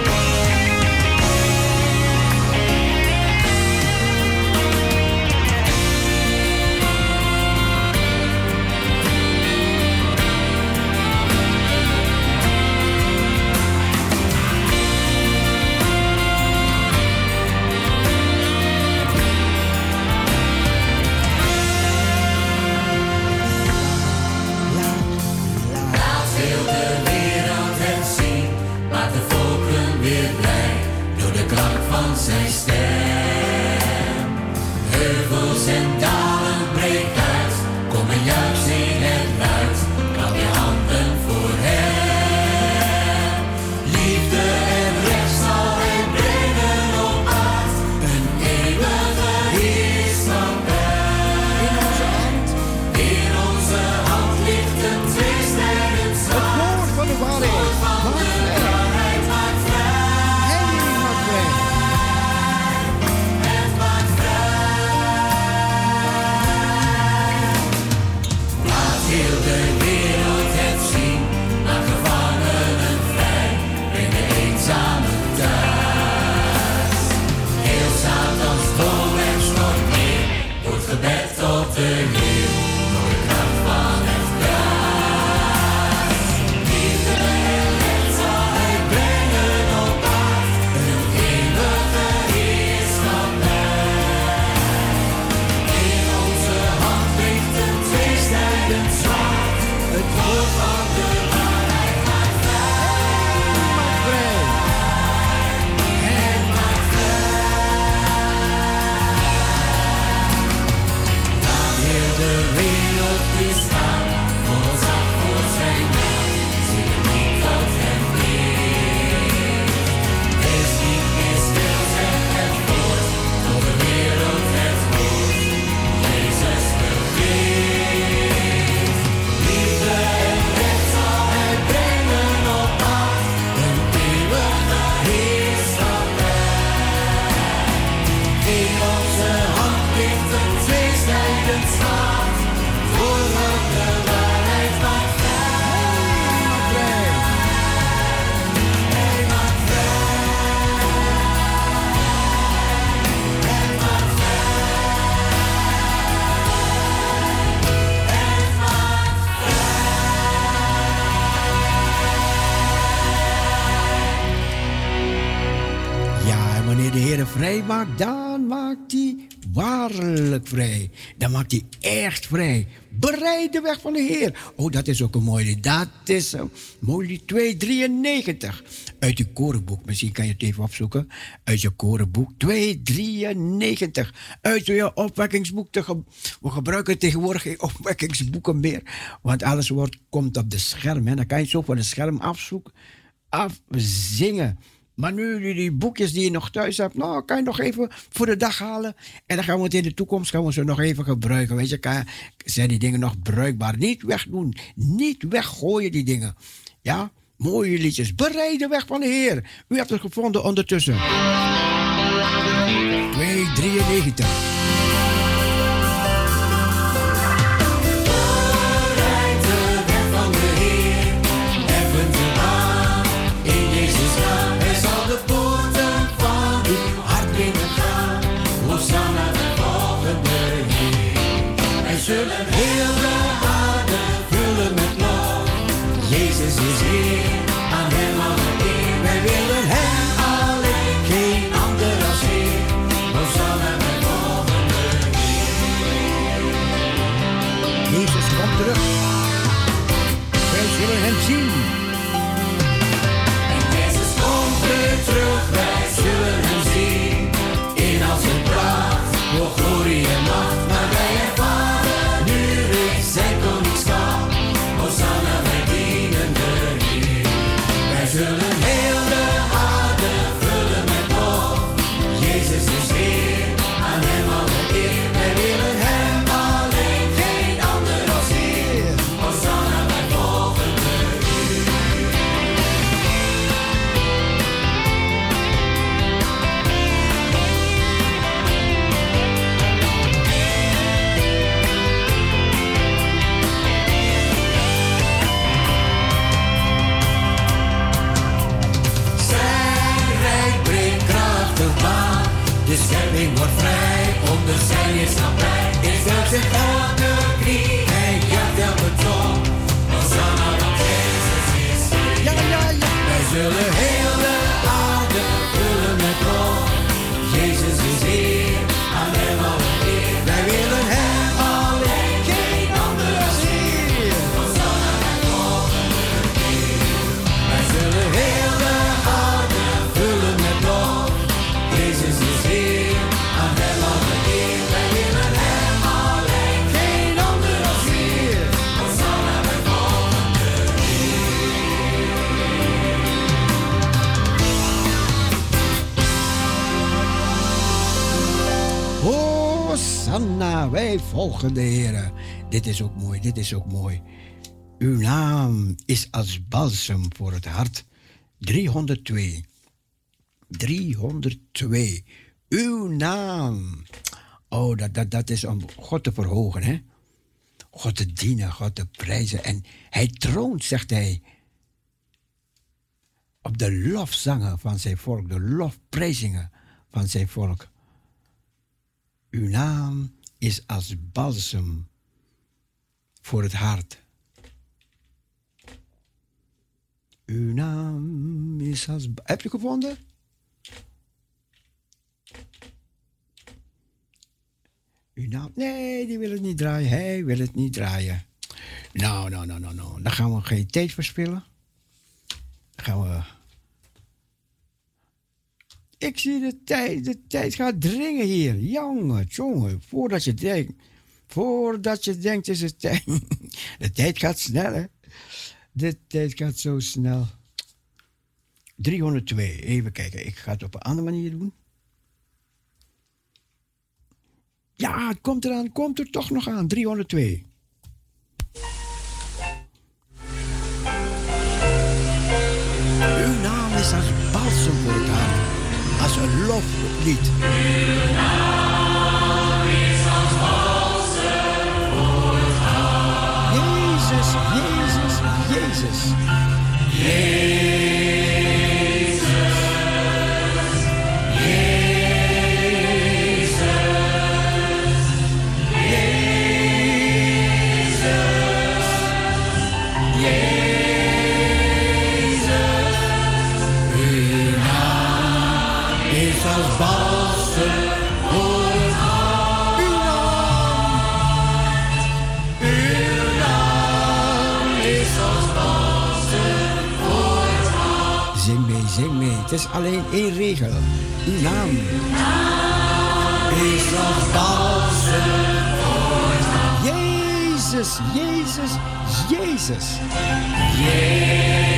Hij echt vrij. Bereid de weg van de Heer. Oh, dat is ook een mooi lied. Dat is een mooi lied 293. Uit je korenboek. Misschien kan je het even opzoeken. Uit je korenboek 293. Uit je opwekkingsboek. We gebruiken tegenwoordig geen opwekkingsboeken meer. Want alles wordt, komt op de scherm. Hè. Dan kan je het zo van het scherm afzoeken. Afzingen. Maar nu die, die boekjes die je nog thuis hebt, nou, kan je nog even voor de dag halen. En dan gaan we het in de toekomst gaan we ze nog even gebruiken. Weet je, kan, zijn die dingen nog bruikbaar? Niet wegdoen. Niet weggooien die dingen. Ja, mooie liedjes. Bereid de weg van de Heer. U hebt het gevonden ondertussen. 293. Is wij volgen de Heer. Dit is ook mooi, dit is ook mooi. Uw naam is als balsem voor het hart. 302. 302. Uw naam. Oh, dat, dat, dat is om God te verhogen, hè? God te dienen, God te prijzen. En hij troont, zegt hij, op de lofzangen van zijn volk, de lofprijzingen van zijn volk. Uw naam is als balsem voor het hart. Uw naam is als. Heb je gevonden? Uw naam. Nee, die wil het niet draaien. Hij wil het niet draaien. Nou, nou, nou, nou, nou. Dan gaan we geen tijd verspillen. Dan gaan we. Ik zie de tijd, de tijd gaat dringen hier. Jongen, jongen, voordat je denkt, voordat je denkt is het tijd. De tijd gaat snel, hè. De tijd gaat zo snel. 302, even kijken. Ik ga het op een andere manier doen. Ja, het komt eraan, komt er toch nog aan. 302. Uw naam is als balsem als een loflied. Jezus, Jezus, Het is alleen één regel. Uw naam. Is nog Jezus, Jezus, Jezus. Jezus.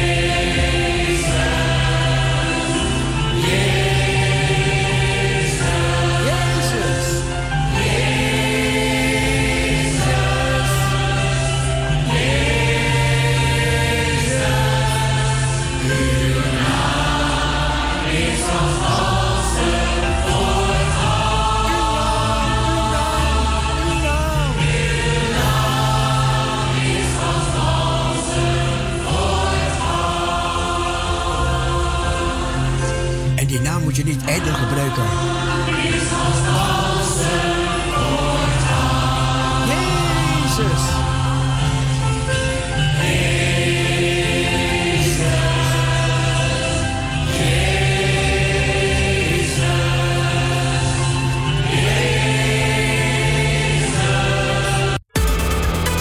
Je niet ijdel gebruiken.